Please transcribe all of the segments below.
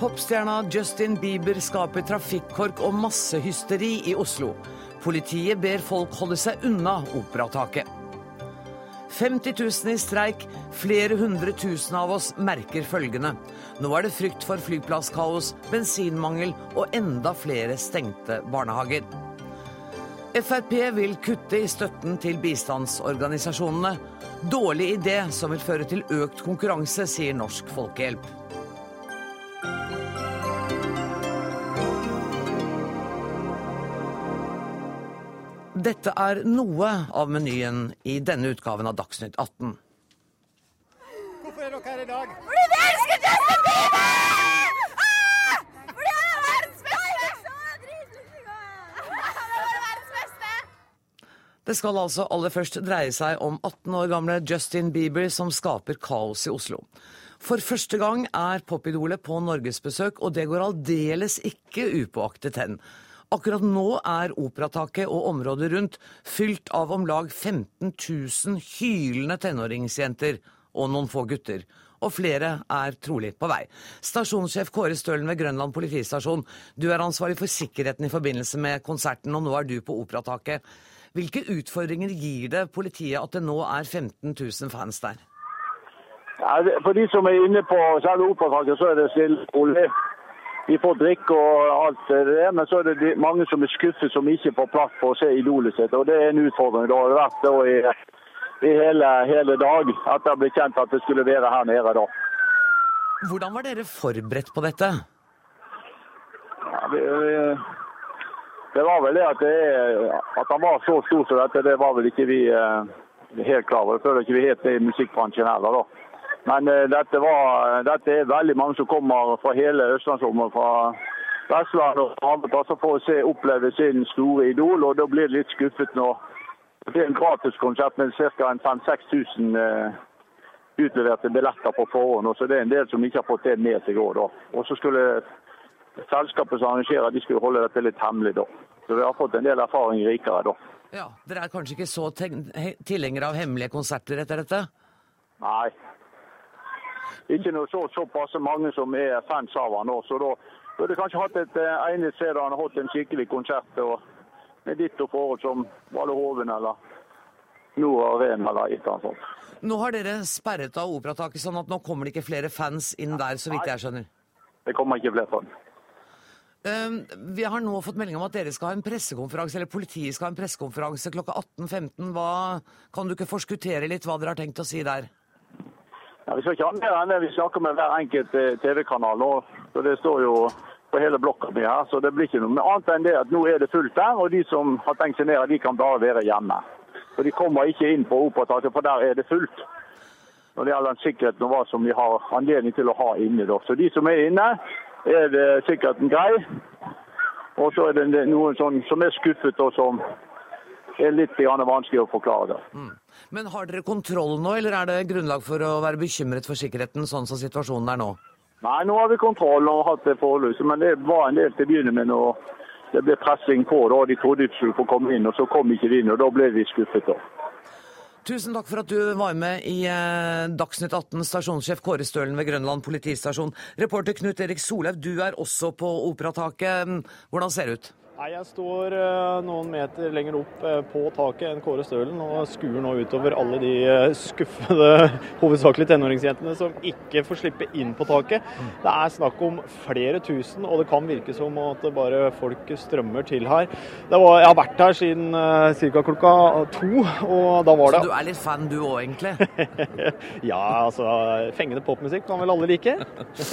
Popstjerna Justin Bieber skaper trafikkork og massehysteri i Oslo. Politiet ber folk holde seg unna operataket. 50 000 i streik, flere hundre tusen av oss merker følgende. Nå er det frykt for flyplasskaos, bensinmangel og enda flere stengte barnehager. Frp vil kutte i støtten til bistandsorganisasjonene. Dårlig idé som vil føre til økt konkurranse, sier Norsk Folkehjelp. Dette er noe av menyen i denne utgaven av Dagsnytt 18. Hvorfor er dere her i dag? Fordi vi elsker Justin Bieber! Ah! Fordi han er verdens beste! Han er verdens beste! Det skal altså aller først dreie seg om 18 år gamle Justin Bieber som skaper kaos i Oslo. For første gang er popidolet på norgesbesøk, og det går aldeles ikke upåaktet hen. Akkurat nå er Operataket og området rundt fylt av om lag 15 000 hylende tenåringsjenter og noen få gutter. Og flere er trolig på vei. Stasjonssjef Kåre Stølen ved Grønland politistasjon, du er ansvarlig for sikkerheten i forbindelse med konserten, og nå er du på Operataket. Hvilke utfordringer gir det politiet at det nå er 15 000 fans der? Ja, for de som er inne på selve operafaget, så er det stille rolig. De får drikke og alt det der, men så er det mange som er skuffet som ikke får plass på å se idolet sitt. og Det er en utfordring. Det har vært det i, i hele, hele, dag at det ble kjent at det skulle være her nede da. Hvordan var dere forberedt på dette? Ja, vi, det var vel det at, det, at han var så stor som dette, det var vel ikke vi eh, helt klar over. Det føler ikke vi helt i musikkbransjen heller. da. Men uh, dette, var, dette, er veldig mange som kommer fra hele østlandsområdet, fra Vestland og andre plasser for å se, oppleve sin store idol. og Da blir det litt skuffet når det er en gratiskonsert med ca. 5000-6000 eh, utleverte billetter på forhånd. Så det er en del som ikke har fått det med seg òg. Og så skulle selskapet som arrangerer, de skulle holde dette litt hemmelig da. Så vi har fått en del erfaring rikere da. Ja, Dere er kanskje ikke så tilhengere av hemmelige konserter etter dette? Nei, ikke noe så, såpass mange som er fans av han nå. Så da burde kanskje hatt et eh, egnet sted der han har hatt en skikkelig konsert og, med ditt og forhold som Valle Hoven eller Nord Arena eller et eller annet sånt. Nå har dere sperret av Operataket, sånn at nå kommer det ikke flere fans inn der, så vidt jeg skjønner? Det kommer ikke flere fans. Um, vi har nå fått melding om at dere skal ha en pressekonferanse, eller politiet skal ha en pressekonferanse klokka 18.15. Kan du ikke forskuttere litt hva dere har tenkt å si der? Ja, vi skal ikke ha mer enn det vi snakker med hver enkelt eh, TV-kanal. Så Det står jo på hele blokka mi her, så det blir ikke noe annet enn det at nå er det fullt der. Og de som har tenkt seg ned, de kan bare være hjemme. og De kommer ikke inn på Operataket, for der er det fullt. Når det gjelder den sikkerheten og hva som vi har anledning til å ha inne. Så de som er inne, er det sikkert en grei. Og så er det noen som er skuffet og som er litt vanskelig å forklare. det. Mm. Men har dere kontroll nå, eller er det grunnlag for å være bekymret for sikkerheten, sånn som situasjonen er nå? Nei, nå har vi kontroll og hatt det foreløpig. Men det var en del til å begynne med når det ble pressing på. da De trodde de skulle få komme inn, og så kom ikke de inn. og Da ble vi skuffet. da. Tusen takk for at du var med i eh, Dagsnytt 18, stasjonssjef Kåre Stølen ved Grønland politistasjon. Reporter Knut Erik Solhaug, du er også på Operataket. Hvordan ser det ut? Nei, Jeg står eh, noen meter lenger opp eh, på taket enn Kåre Stølen og skuer nå utover alle de eh, skuffede, hovedsakelig tenåringsjentene som ikke får slippe inn på taket. Det er snakk om flere tusen, og det kan virke som at bare folk strømmer til her. Var, jeg har vært her siden ca. klokka to, og da var det Så du er litt fan du òg, egentlig? ja, altså Fengende popmusikk kan vel alle like.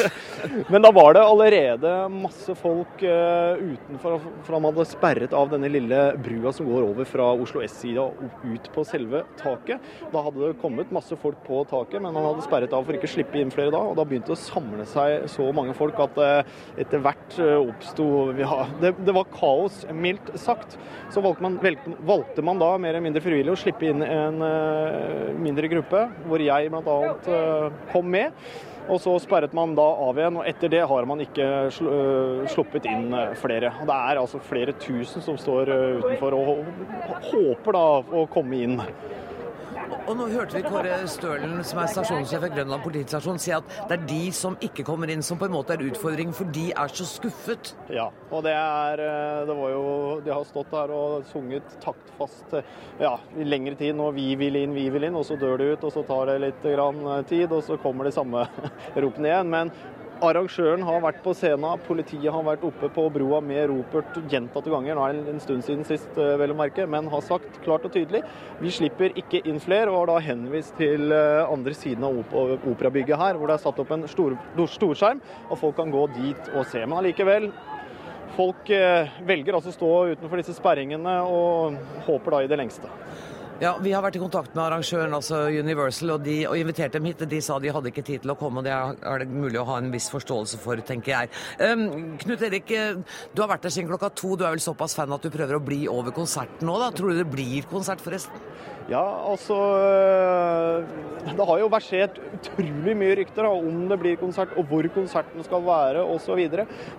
Men da var det allerede masse folk utenfor. fra man hadde sperret av denne lille brua som går over fra Oslo S-sida og ut på selve taket. Da hadde det kommet masse folk på taket, men man hadde sperret av for ikke å slippe inn flere da. Og da begynte det å samle seg så mange folk at eh, etter hvert eh, oppsto ja, det, det, var kaos, mildt sagt. Så valgte man, valgte man, da mer eller mindre frivillig å slippe inn en uh, mindre gruppe, hvor jeg bl.a. Kom med. Og så sperret man da av igjen, og etter det har man ikke øh, sluppet inn øh, flere. Det er altså flere tusen som står øh, utenfor og håper da å komme inn. Og nå hørte vi Kåre Stølen, som er stasjonssjef ved Grønland politistasjon, si at det er de som ikke kommer inn, som på en måte er utfordringen, for de er så skuffet. Ja, og det er eh, Det var jo De har stått der og sunget taktfast eh, ja, i lengre tid. Nå vi vil inn, vi vil inn, og så dør det ut, og så tar det litt grann eh, tid, og så kommer de samme ropene igjen. Men Arrangøren har vært på scenen, politiet har vært oppe på broa med ropert gjentatte ganger. Nå er det en stund siden sist, eh, vel å merke, men har sagt klart og tydelig vi slipper ikke inn flere, og har da henvist til eh, andre siden av operabygget her, hvor det er satt opp en stor, storskjerm, og folk kan gå dit og se. Men allikevel, folk eh, velger altså å stå utenfor disse sperringene og håper da i det lengste. Ja, Vi har vært i kontakt med arrangøren, altså Universal, og, de, og inviterte dem hit. De sa de hadde ikke tid til å komme, og det er det mulig å ha en viss forståelse for, tenker jeg. Um, Knut Erik, eh, du har vært der siden klokka to. Du er vel såpass fan at du prøver å bli over konserten nå, da? Tror du det blir konsert, forresten? Ja, altså øh, Det har jo versert utrolig mye rykter da, om det blir konsert, og hvor konserten skal være osv.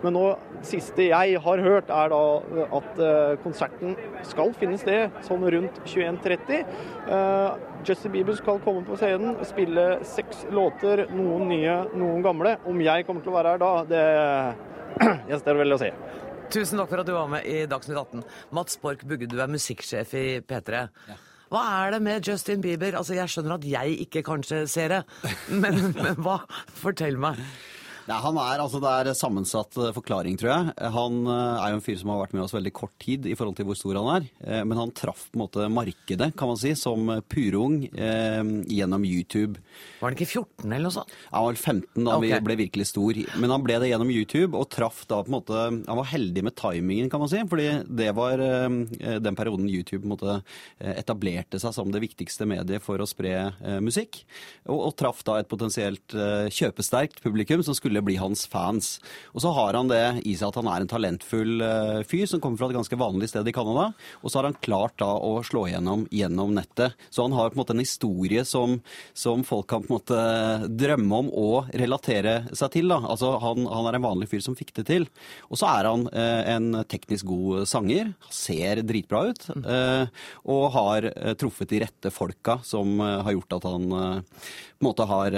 Men nå, siste jeg har hørt, er da at øh, konserten skal finne sted sånn rundt 21.30. Uh, Justin Bieber skal komme på scenen, spille seks låter, noen nye, noen gamle. Om jeg kommer til å være her da, det gjenstår vel å se. Tusen takk for at du var med i Dagsnytt 18. Mats Borch Bugge, du er musikksjef i P3. Hva er det med Justin Bieber? Altså, Jeg skjønner at jeg ikke kanskje ser det, men, men hva? Fortell meg. Nei, han er, altså Det er sammensatt eh, forklaring, tror jeg. Han eh, er jo en fyr som har vært med oss veldig kort tid i forhold til hvor stor han er. Eh, Men han traff på en måte markedet, kan man si, som purung eh, gjennom YouTube. Var han ikke 14 eller noe sånt? Han var 15 da okay. vi ble virkelig stor, men han ble det gjennom YouTube og traff da på en måte Han var heldig med timingen, kan man si, fordi det var eh, den perioden YouTube på en måte etablerte seg som det viktigste mediet for å spre eh, musikk, og, og traff da et potensielt kjøpesterkt publikum som skulle bli hans fans. Og så har han det i seg at han er en talentfull eh, fyr som kommer fra et ganske vanlig sted i Canada, og så har han klart da å slå igjennom gjennom nettet. Så han har på en måte en historie som, som folk kan på en måte drømme om og relatere seg til. Da. Altså, han, han er en vanlig fyr som fikk det til. Og så er han eh, en teknisk god sanger, ser dritbra ut, eh, og har eh, truffet de rette folka som eh, har gjort at han eh, på en måte har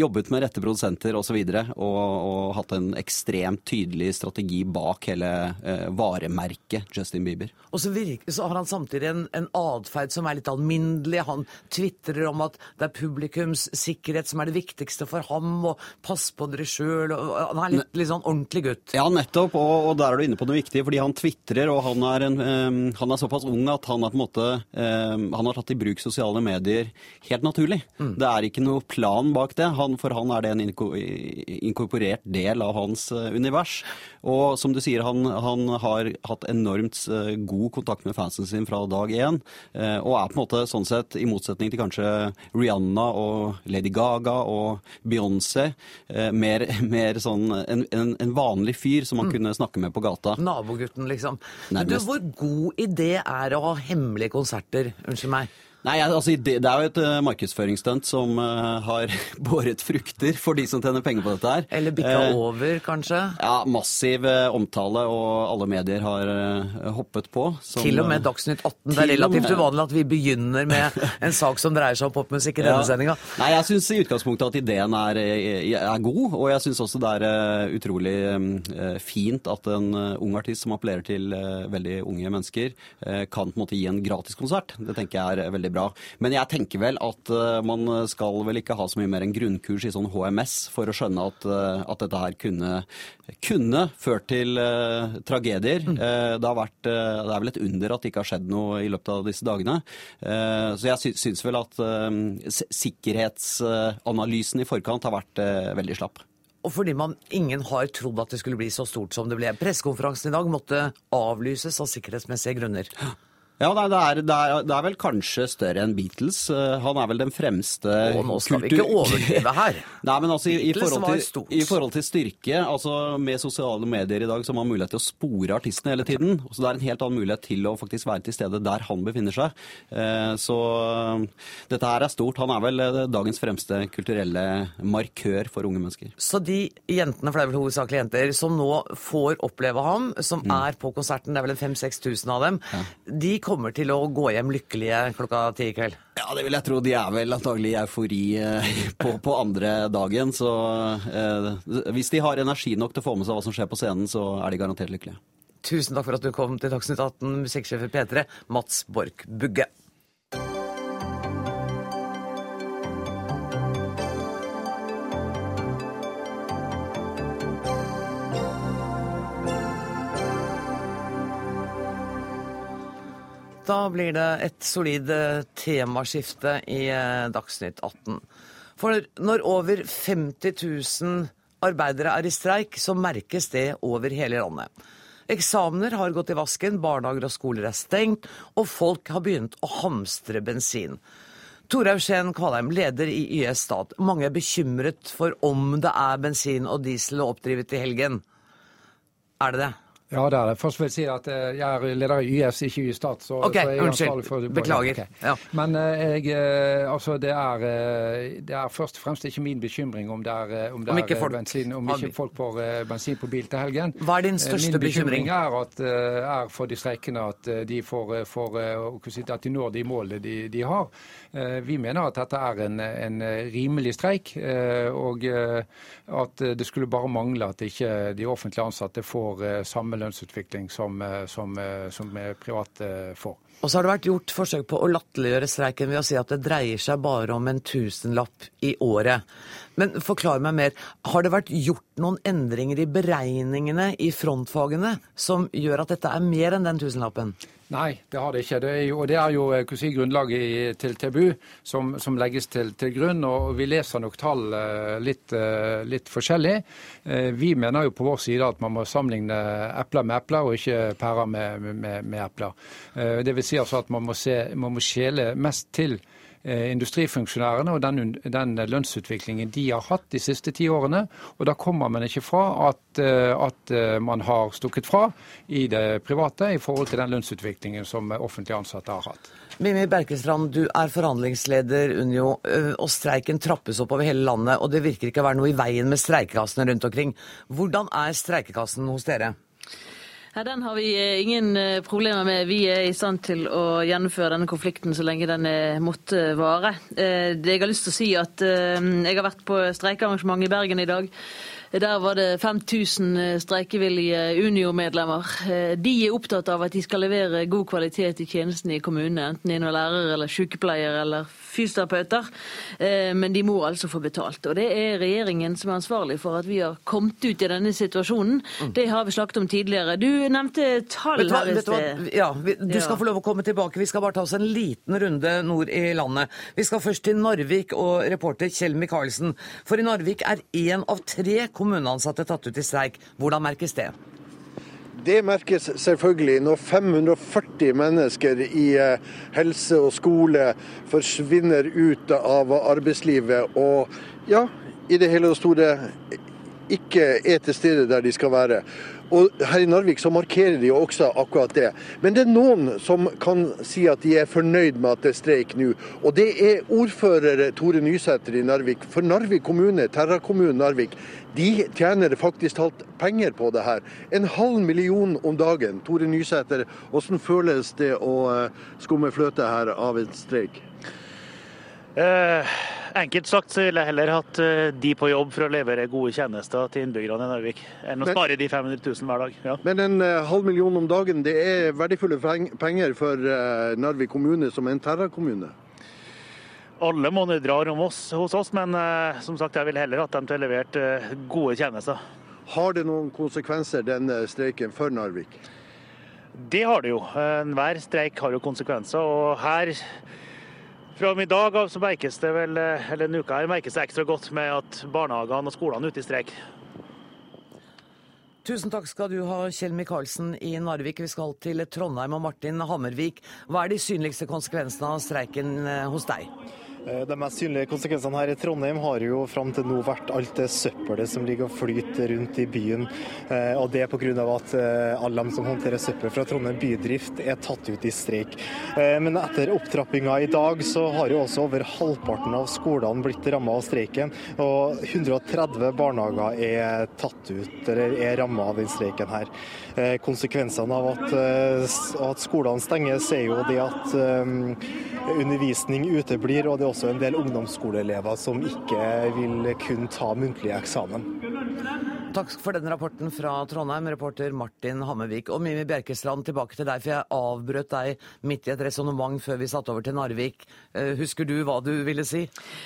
jobbet med rette produsenter osv. Og, så videre, og, og hatt en ekstremt tydelig strategi bak hele eh, varemerket Justin Bieber. Og så, virker, så har han samtidig en, en atferd som er litt alminnelig. Han tvitrer om at det er publikums sikkerhet som er det viktigste for ham, og pass på dere sjøl. Han er litt, litt sånn ordentlig gutt. Ja, nettopp, og, og der er du inne på noe viktig, fordi han tvitrer, og han er, en, um, han er såpass ung at han er på en måte um, Han har tatt i bruk sosiale medier helt naturlig. Det er ikke noe plan bak det. Han, for han er det en inkorporert del av hans eh, univers. Og som du sier, han, han har hatt enormt eh, god kontakt med fansen sin fra dag én, eh, og er på en måte sånn sett, i motsetning til kanskje Rihanna og Lady Gaga og Beyoncé, mer, mer sånn en, en, en vanlig fyr som man kunne snakke med på gata. Nabogutten, liksom. Men du, hvor god idé er å ha hemmelige konserter? Unnskyld meg. Nei, altså, det, det er jo et uh, markedsføringsstunt som uh, har båret frukter for de som tjener penger på dette her. Eller bikka uh, over, kanskje? Ja, massiv omtale, og alle medier har hoppet på. som, Til og med Dagsnytt 18. Det er relativt uvanlig at vi begynner med en sak som dreier seg om popmusikk i denne Ja. sendinga. Nei, jeg syns i utgangspunktet at ideen er, er god, og jeg syns også det er utrolig eh, fint at en ung artist som appellerer til veldig unge mennesker, kan på en måte gi en gratis konsert. Det tenker jeg er eh, veldig bra. Men jeg tenker vel at eh, man skal vel ikke ha så mye mer enn grunnkurs i sånn HMS for å skjønne at, eh, at dette her kunne, kunne ført til uh, tragedier. Eh, det, har vært, uh, det er vel et under at det ikke har skjedd noe i løpet av disse dagene. Så jeg sy syns vel at sikkerhetsanalysen i forkant har vært veldig slapp. Og fordi man ingen har trodd at det skulle bli så stort som det ble. Pressekonferansen i dag måtte avlyses av sikkerhetsmessige grunner. Ja, det, er, det, er, det er vel kanskje større enn Beatles. Eh, Han er vel den fremste Å, nå skal vi kultur- ikke overdrive her. Nei, men altså i, i, forhold til. I forhold til styrke, altså med sosiale medier i dag, så har man mulighet til å spore artistene hele tiden. Så det er en helt annen mulighet til å faktisk være til stede der han befinner seg. Eh, Så eh, dette her er stort. Han er vel dagens fremste kulturelle markør for unge mennesker. Så de jentene, for det er vel hovedsakelig jenter, som nå får oppleve ham, som Mm. er på konserten, det er vel en 5000-6000 av dem, de kommer til å gå hjem lykkelige klokka ti i kveld. Ja, det vil jeg tro. De er vel antagelig i eufori eh, på, på andre dagen. Så eh, hvis de har energi nok til å få med seg hva som skjer på scenen, så er de garantert lykkelige. Tusen takk for at du kom til Dagsnytt 18, musikksjef i P3, Mats Borch Bugge. Da blir det et solid eh, temaskifte i eh, Dagsnytt 18. For når over 50 000 arbeidere er i streik, så merkes det over hele landet. Eksamener har gått i vasken, barnehager og skoler er stengt, og folk har begynt å hamstre bensin. Torhaug Skien Kvalheim, leder i YS Stat. Mange er bekymret for om det er bensin og diesel å oppdrive til helgen. Er det det? Ja, det er det. Først vil jeg si at eh, jeg er leder i YS, ikke i Stat. Så, Ok, så jeg er ansvarlig for det. Beklager. Okay. Ja. Men eh, jeg, eh, altså, det, er, det er først og fremst ikke min bekymring om det er, om det Om ikke folk bensin, om ikke folk får bensin på bil til helgen. Hva er din største Min bekymring bekymring? er, at, er for de streikende at de, får, får, at de når de målene de, de har. Vi mener at dette er en, en rimelig streik, og at det skulle bare mangle at ikke de offentlig ansatte får eh, lønnsutvikling som, eh, som, eh, som eh, private får. Og så har det vært gjort forsøk på å latterliggjøre streiken ved å si at det dreier seg bare om en tusenlapp i året. Men forklar meg mer. Har det vært gjort noen endringer i beregningene i frontfagene som gjør at dette er mer enn den tusenlappen? Nei, det har det ikke. Det jo, og det er jo eh, si, grunnlaget i, til TBU som, som legges til, til grunn. og Vi leser nok tall eh, litt, eh, litt forskjellig. Vi mener jo på vår side at man må sammenligne epler med epler, og ikke pærer med, med, med epler. Dvs. Si altså at man må, se, man må skjele mest til industrifunksjonærene og den, den lønnsutviklingen de har hatt de siste ti årene. Og da kommer man ikke fra at, eh, at eh, man har stukket fra i det private i forhold til den lønnsutviklingen som offentlig ansatte har hatt. Mimmi Berkestrand, du er forhandlingsleder Unio, og streiken trappes opp over hele landet, og det virker ikke å være noe i veien med streikekassene rundt omkring. Hvordan er streikekassen hos dere? Ja, Den har vi eh, ingen eh, problemer med. Vi er i stand til å gjennomføre denne konflikten så lenge den eh, måtte vare. Det jeg har lyst til å si at Jeg har vært på streikearrangement i Bergen i dag. Der var det 5000 streikevillige Unio-medlemmer. De er opptatt av at de skal levere god kvalitet i tjenestene i kommunene, enten de er lærere eller sykepleiere eller fysioterapeuter. Eh, Men de må altså få betalt. Og det er regjeringen som er ansvarlig for at vi har kommet ut i denne situasjonen. Det har vi snakket om tidligere. Du nevnte tall Vet du her i sted. Ja, du skal få lov å komme tilbake. Vi skal bare ta oss en liten runde nord i landet. Vi skal først til Narvik og reporter Kjell Micaelsen. For i Narvik er én av tre kommuneansatte tatt ut i streik. Hvordan merkes det? Det merkes selvfølgelig når 540 mennesker i eh, helse og skole forsvinner ut av arbeidslivet og ja, i det hele og store ikke er til stede der de skal være. Og her i Narvik så markerer de jo også akkurat det. Men det er noen som kan si at de er fornøyd med at det er streik nå. Og det er ordfører Tore Nysæter i Narvik. For Narvik kommune, Terra kommune Narvik, de tjener faktisk talt penger på det her. En halv million om dagen. Tore Nysæter, hvordan føles det å eh, skumme fløte her av en streik? Eh, enkelt sagt så ville jeg heller hatt eh, de på jobb for å levere gode tjenester til innbyggerne i Narvik, enn å spare de 500 000 hver dag. Ja. Men en eh, halv million om dagen, det er verdifulle penger for eh, Narvik kommune som en Terra-kommune. Alle må drar dra om oss, hos oss, men som sagt, jeg ville heller dem til å levere gode tjenester. Har det noen konsekvenser, denne streiken, for Narvik? Det har det jo. Enhver streik har jo konsekvenser. og her fra i dag av så merkes det vel, eh, eller denne uka her merkes det ekstra godt med at barnehagene og skolene er ute i streik. Tusen takk skal du ha, Kjell Micaelsen i Narvik. Vi skal til Trondheim og Martin Hammervik. Hva er de synligste konsekvensene av streiken eh, hos deg? Eh, de mest synlige konsekvensene her i Trondheim har jo fram til nå vært alt det søppelet som ligger og flyter rundt i byen. Eh, og det er pga. at eh, alle de som håndterer søppel fra Trondheim bydrift er tatt ut i streik. Men etter opptrappinga i dag så har jo også over halvparten av skolene blitt ramma av streiken. Og 130 barnehager er tatt ut, eller er ramma av den streiken her. Konsekvensene av at, at skolene stenges er jo det at undervisning uteblir. og det er også en del ungdomsskoleelever som ikke vil kun ta muntlig eksamen. Takk for den rapporten fra Trondheim, reporter Martin Hammervik. Og Mimi Bjerkestrand, tilbake til deg, for jeg avbrøt deg midt i et resonnement før vi satte over til Narvik. Eh, husker du hva du ville si?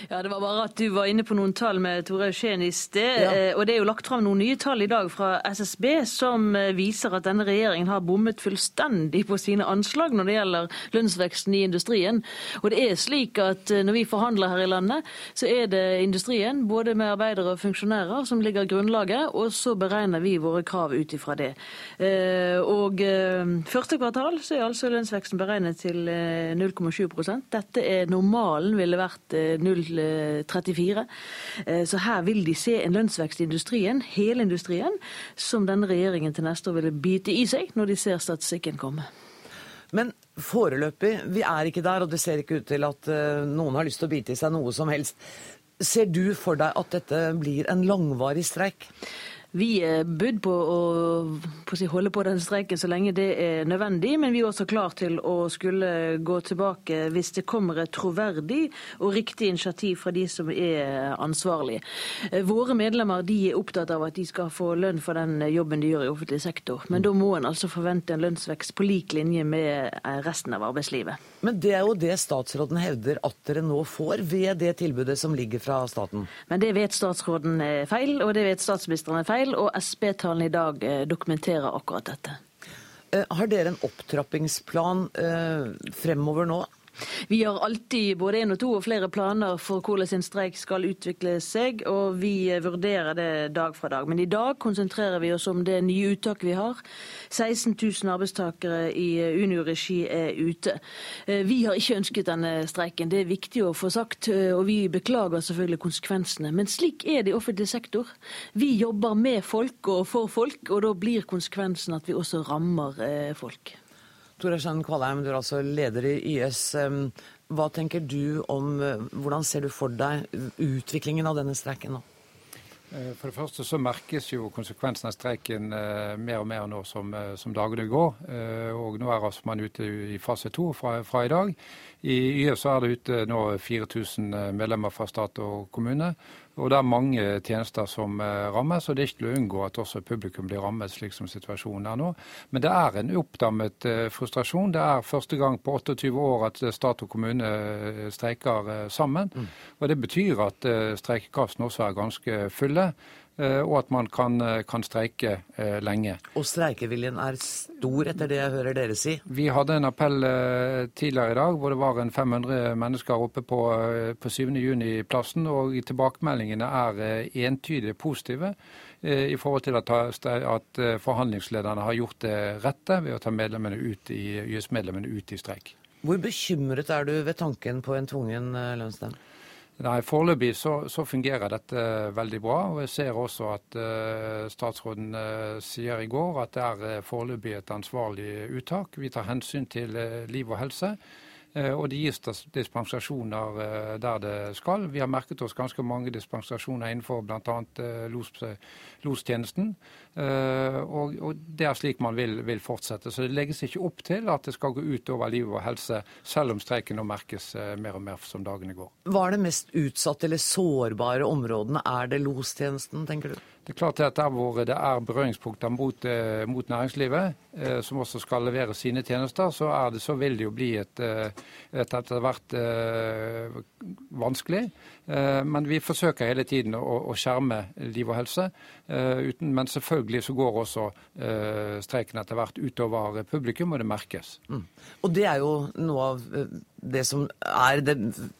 Ja, Det var bare at du var inne på noen tall med Tore Eugen i sted. Ja. Eh, og det er jo lagt fram noen nye tall i dag fra SSB som eh, viser at denne regjeringen har bommet fullstendig på sine anslag når det gjelder lønnsveksten i industrien. Og det er slik at når vi forhandler her i landet, så er det industrien, både med arbeidere og funksjonærer, som ligger grunnlaget og så beregner vi våre krav ut ifra det. Eh, og eh, første kvartal så er altså lønnsveksten beregnet til 0,7 eh, Dette er normalen, ville vært 0,34. Så her vil de se en lønnsvekst i industrien, hele industrien, som denne regjeringen til neste år ville bite i seg når de ser statistikken komme. Men foreløpig, vi er ikke der, og det ser ikke ut til at noen har lyst til å bite i seg noe som helst. Ser du for deg at dette blir en langvarig streik? Vi er budd på å, på å si, holde på den streiken så lenge det er nødvendig, men vi er også klar til å skulle gå tilbake hvis det kommer et troverdig og riktig initiativ fra de som er ansvarlige. Våre medlemmer de er opptatt av at de skal få lønn for den jobben de gjør i offentlig sektor, men da må en altså forvente en lønnsvekst på lik linje med resten av arbeidslivet. Men det er jo det statsråden hevder at dere nå får ved det tilbudet som ligger fra staten. Men det vet statsråden er feil, og det vet statsministeren er feil feil, og SB-tallene i dag eh, dokumenterer akkurat dette. Eh, har dere en opptrappingsplan eh, fremover nå? Vi har alltid både én og to og flere planer for hvordan en streik skal utvikle seg, og vi vurderer det dag fra dag. Men i dag konsentrerer vi oss om det nye uttaket vi har. 16 000 arbeidstakere i Unio-regi er ute. Eh, vi har ikke ønsket denne streiken, det er viktig å få sagt, eh, og vi beklager selvfølgelig konsekvensene. Men slik er det i offentlig sektor. Vi jobber med folk og for folk, og da blir konsekvensen at vi også rammer eh, folk. Tore Skjønn Kvalheim, du er altså leder i YS. Hva tenker du om eh, Hvordan ser du for deg utviklingen av denne streiken nå? Eh, for det første så merkes jo konsekvensen av streiken eh, mer og mer nå som, som dagene går. Og nå er altså man ute i fase to fra, fra, i dag. I YS er det ute nå 4000 medlemmer fra stat og kommune. Og det er mange tjenester som eh, rammes, og det er ikke til å unngå at også publikum blir rammet, slik som situasjonen er nå. Men det er en oppdammet eh, frustrasjon. Det er første gang på 28 år at stat og kommune eh, streiker sammen. Mm. Og det betyr at streikekassene også er ganske fulle. Eh, og at man kan, eh, kan, streike eh, lenge. Og streikeviljen er stor, etter det jeg hører dere si? Vi hadde en appell tidligere i dag hvor det var en 500 mennesker oppe på, på 7.6-plassen. Og tilbakemeldingene er entydig positive i forhold til at, at forhandlingslederne har gjort det rette ved å ta medlemmene ut i, YS-medlemmene ut i streik. Hvor bekymret er du ved tanken på en tvungen lønnsnemnd? Nei, Foreløpig så, så, fungerer dette veldig bra. og Jeg ser også at uh, statsråden uh, sier i går at det er uh, foreløpig et ansvarlig uttak. Vi tar hensyn til liv og helse. Og det gis dispensasjoner der det skal. Vi har merket oss ganske mange dispensasjoner innenfor bl.a. Los, lostjenesten. Og, og, det er slik man vil, vil, fortsette. Så det legges ikke opp til at det skal gå ut over liv og helse, selv om streiken nå merkes mer og mer som dagene går. Hva er det mest utsatte eller sårbare områdene? Er det lostjenesten, tenker du? Det er klart at Der hvor det er berøringspunkter mot, eh, mot næringslivet, eh, som også skal levere sine tjenester, så, det, så vil det jo bli et, eh, et etter hvert eh, vanskelig. Eh, men vi forsøker hele tiden å, å skjerme liv og helse. Eh, uten, men selvfølgelig så går også streiken etter hvert utover publikum, og det merkes. Mm. Og det er jo noe av det som er det,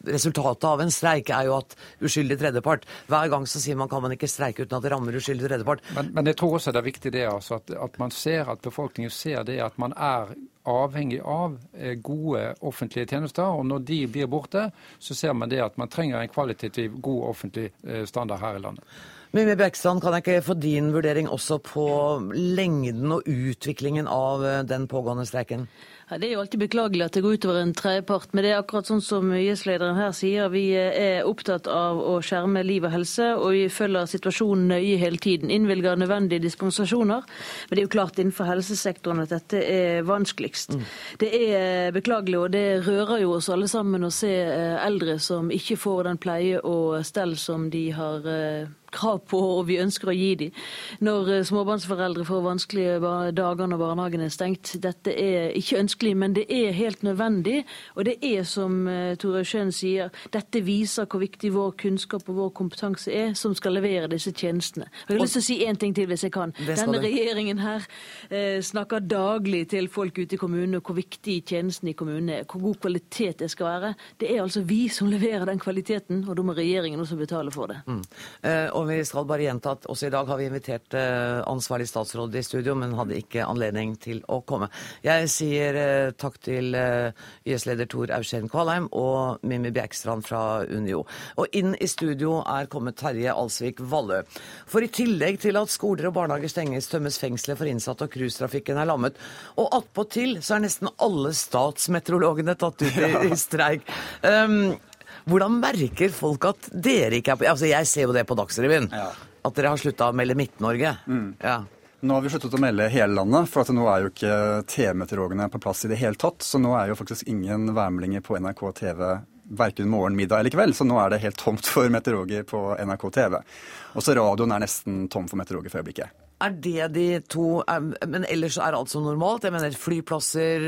resultatet av en streik, er jo at uskyldig tredjepart Hver gang så sier man kan man ikke streike uten at det rammer uskyldig tredjepart. Men, men jeg tror også det er viktig det altså, at, at, man ser, at befolkningen ser det at man er avhengig av eh, gode offentlige tjenester. Og når de blir borte, så ser man det at man trenger en kvalitativ god offentlig eh, standard her i landet. Mimmi Bjerkstrand, kan jeg ikke få din vurdering også på lengden og utviklingen av eh, den pågående streiken? Ja, det er jo alltid beklagelig at det går utover en tredjepart, men det er akkurat sånn som YS-lederen her sier. Vi er opptatt av å skjerme liv og helse, og vi følger situasjonen nøye hele tiden. Innvilger nødvendige dispensasjoner. Men det er jo klart innenfor helsesektoren at dette er vanskeligst. Mm. Det er beklagelig, og det rører jo oss alle sammen å se eh, eldre som ikke får den pleie og stell som de har eh, krav på og vi ønsker å gi dem. Når eh, småbarnsforeldre får vanskelige dager når barnehagen er stengt. Dette er ikke ønskelig, men det er helt nødvendig. Og det er som eh, Tore Schjøn sier, dette viser hvor viktig vår kunnskap og vår kompetanse er som skal levere disse tjenestene. Og jeg har lyst til å si én ting til, hvis jeg kan. Denne regjeringen her eh, snakker daglig til folk ute i kommunene hvor viktig tjenesten i kommunene er, hvor god kvalitet det skal være. Det er altså vi som leverer den kvaliteten, og da må regjeringen også betale for det. Mm. Eh, og vi skal bare gjenta at også i dag har vi invitert eh, ansvarlig statsråd i studio, men hadde ikke anledning til å komme. Jeg sier eh, takk til eh, YS-leder Tor Aursheim Kvalheim og Mimmi Bjerkstrand fra Unio. Og inn i studio er kommet Terje Alsvik Vallø. For i tillegg til at skoler og barnehager stenges, tømmes fengselet for innsatte og cruisetrafikken er lammet. Og attpåtil så er nesten alle statsmeteorologene tatt ut i, i streik. Um, hvordan merker folk at dere ikke er på Altså, jeg ser jo det på Dagsrevyen. Ja. At dere har slutta å melde Midt-Norge. Mm. Ja. Nå har vi sluttet å melde hele landet, for nå er jo ikke TV-meteorologene på plass i det hele tatt. Så nå er jo faktisk ingen værmeldinger på NRK TV verken morgen, middag eller kveld. Så nå er det helt tomt for meteorologer på NRK TV. Også radioen er nesten tom for meteorologer for øyeblikket. Er det de to Men ellers er alt som normalt? Jeg mener Flyplasser,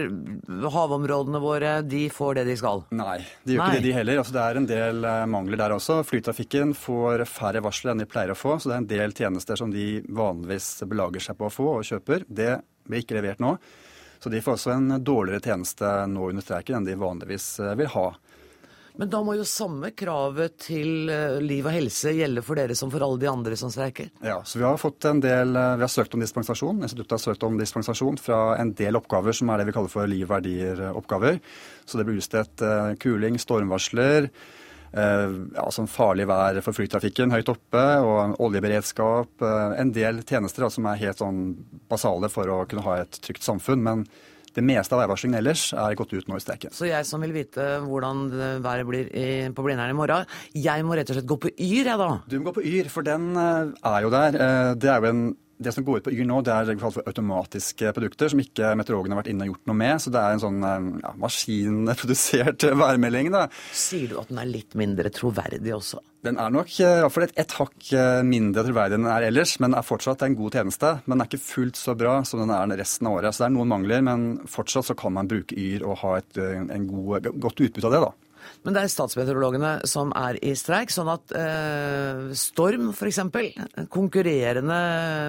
havområdene våre, de får det de skal? Nei, de gjør Nei. ikke det de heller. Altså, det er en del eh, mangler der også. Flytrafikken får færre varsler enn de pleier å få, så det er en del tjenester som de vanligvis belager seg på å få og kjøper. Det blir ikke levert nå. Så de får også en dårligere tjeneste nå under streiken enn de vanligvis eh, vil ha. Men da må jo samme kravet til eh, liv og helse gjelde for dere som for alle de andre som streiker? Ja, så vi har fått en del, eh, vi har søkt om dispensasjon. Instituttet har søkt om dispensasjon fra en del oppgaver som er det vi kaller for liv- verdier-oppgaver. Så det blir utstedt eh, kuling, stormvarsler, ja, som farlig vær for flytrafikken høyt oppe, og oljeberedskap. En del tjenester da, som er helt sånn basale for å kunne ha et trygt samfunn. men det meste av værvarslingen ellers er gått ut nå i streiken. Så jeg som vil vite hvordan været blir på Blindern i morgen, jeg må rett og slett gå på Yr, jeg da? Du må gå på Yr, for den eh, er jo der. Eh, det er jo en det som går ut på Yr nå, det er det vi kaller for automatiske produkter, som ikke meteorologene har vært inne og gjort noe med. Så det er en sånn eh, ja, maskinprodusert værmelding. da. Sier du at den er litt mindre troverdig også? Den er nok iallfall et, et hakk eh, mindre troverdig enn den er ellers, men er fortsatt en god tjeneste. Men den er ikke fullt så bra som den er resten av året. Så det er noen mangler, men fortsatt så kan man bruke Yr og ha et eh, en god, godt utbytte av det. da. Men det er statsmeteorologene som er i streik, sånn at eh, Storm f.eks., konkurrerende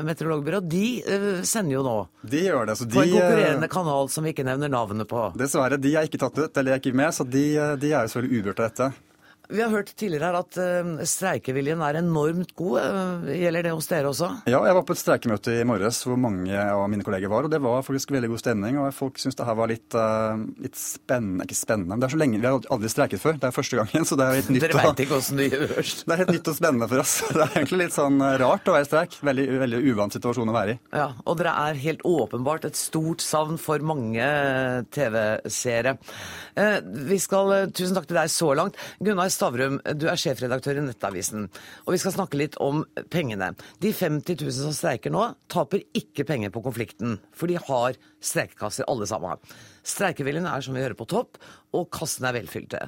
meteorologbyrå, de eh, sender jo nå. De gjør det. Så de, på en konkurrerende kanal som vi ikke nevner navnet på. Dessverre. De er ikke tatt ut, eller er ikke med, så de, de er jo selvfølgelig uberørt av dette. Vi har hørt tidligere her at uh, streikeviljen er enormt god. Uh, gjelder det hos dere også? Ja, jeg var på et streikemøte i morges hvor mange av mine kolleger var. Og det var faktisk veldig god stemning. Og folk syntes det her var litt, uh, litt, spennende Ikke spennende, men det er så lenge Vi har aldri streiket før. Det er første gangen, så det er helt nytt. Dere veit ikke åssen det gjøres? Det er helt nytt og spennende for oss. Det er egentlig litt sånn rart å være i streik. Veldig, veldig uvant situasjon å være i. Ja, Og dere er helt åpenbart et stort savn for mange TV-seere. vi skal Tusen takk til deg så langt. Gunnar Stavrum, du er sjefredaktør i Nettavisen. Og vi skal snakke litt om pengene. De 50 000 som streiker nå, taper ikke penger på konflikten. For de har streikekasser alle sammen. Streikeviljen er som vi hører på topp, og kassene er velfylte.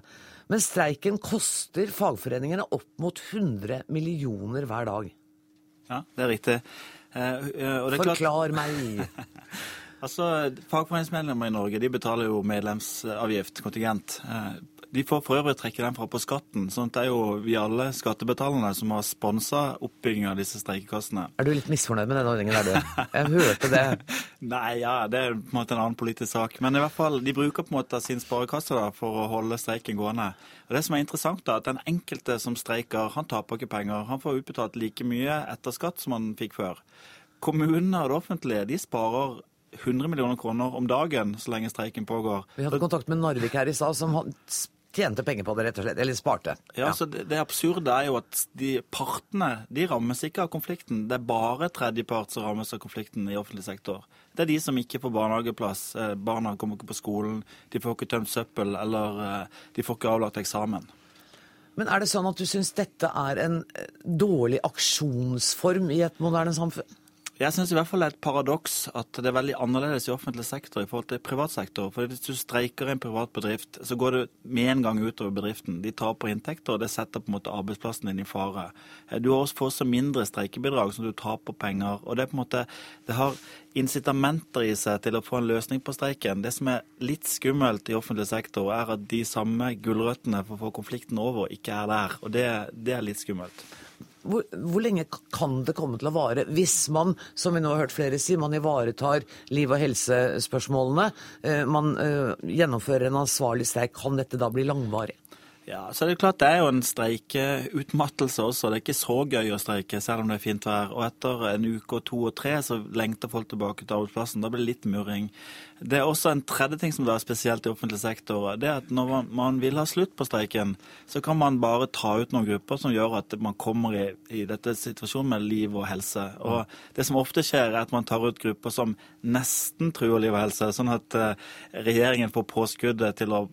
Men streiken koster fagforeningene opp mot 100 millioner hver dag. Ja, det er riktig. Eh, det er Forklar meg! altså, Fagforeningsmedlemmer i Norge de betaler jo medlemsavgift, kontingent. Eh, de får for øvrig trekke den fra på skatten. sånn at det er jo vi alle skattebetalerne som har sponsa oppbyggingen av disse streikekassene. Er du litt misfornøyd med den ordningen, er du? Jeg hørte det. Nei, ja, det er på en måte en annen politisk sak. Men i hvert fall, de bruker på en måte sin sparekasse da, for å holde streiken gående. Og Det som er interessant, da, at den enkelte som streiker, han taper ikke penger. Han får utbetalt like mye etter skatt som han fikk før. Kommunene og det offentlige de sparer 100 millioner kroner om dagen så lenge streiken pågår. Vi hadde kontakt med Narvik her i stad, som tjente penger på det, rett og slett. Eller sparte. Ja, så det, det absurde er jo at de partene de rammes ikke av konflikten. Det er bare tredjepart som rammes av konflikten i offentlig sektor. Det er de som ikke får barnehageplass. Eh, Barna kommer ikke på skolen, de får ikke tømt søppel, eller eh, de får ikke avlagt eksamen. Men er det sånn at du syns dette er en eh, dårlig aksjonsform i et moderne samfunn? Jeg syns i hvert fall det er et paradoks at det er veldig annerledes i offentlig sektor i forhold til privat sektor. For hvis du streiker i en privat bedrift, så går det med en gang utover bedriften. De taper inntekter, og det setter på en måte arbeidsplassen din i fare. Eh, Du har også fått så mindre streikebidrag, som du taper penger. Og det er på en måte Det har incitamenter i seg til å få en løsning på streiken. Det som er litt skummelt i offentlig sektor, er at de samme gulrøttene for å få konflikten over, ikke er der. Og det, det er litt skummelt. Hvor, hvor lenge kan det komme til å vare hvis man, som vi nå har hørt flere si, man ivaretar liv- og helsespørsmålene, eh, man eh, gjennomfører en ansvarlig streik, kan dette da bli langvarig? Ja, så Det er klart det er jo en streikeutmattelse også. Det er ikke så gøy å streike selv om det er fint vær. Og etter en uke og to og tre så lengter folk tilbake til arbeidsplassen. Da blir det litt murring. Det er også en tredje ting som er spesielt i offentlig sektor. Det er at når man, man vil ha slutt på streiken, så kan man bare ta ut noen grupper som gjør at man kommer i, i dette situasjonen med liv og helse. Og det som ofte skjer, er at man tar ut grupper som nesten truer liv og helse, sånn at eh, regjeringen får påskuddet til å,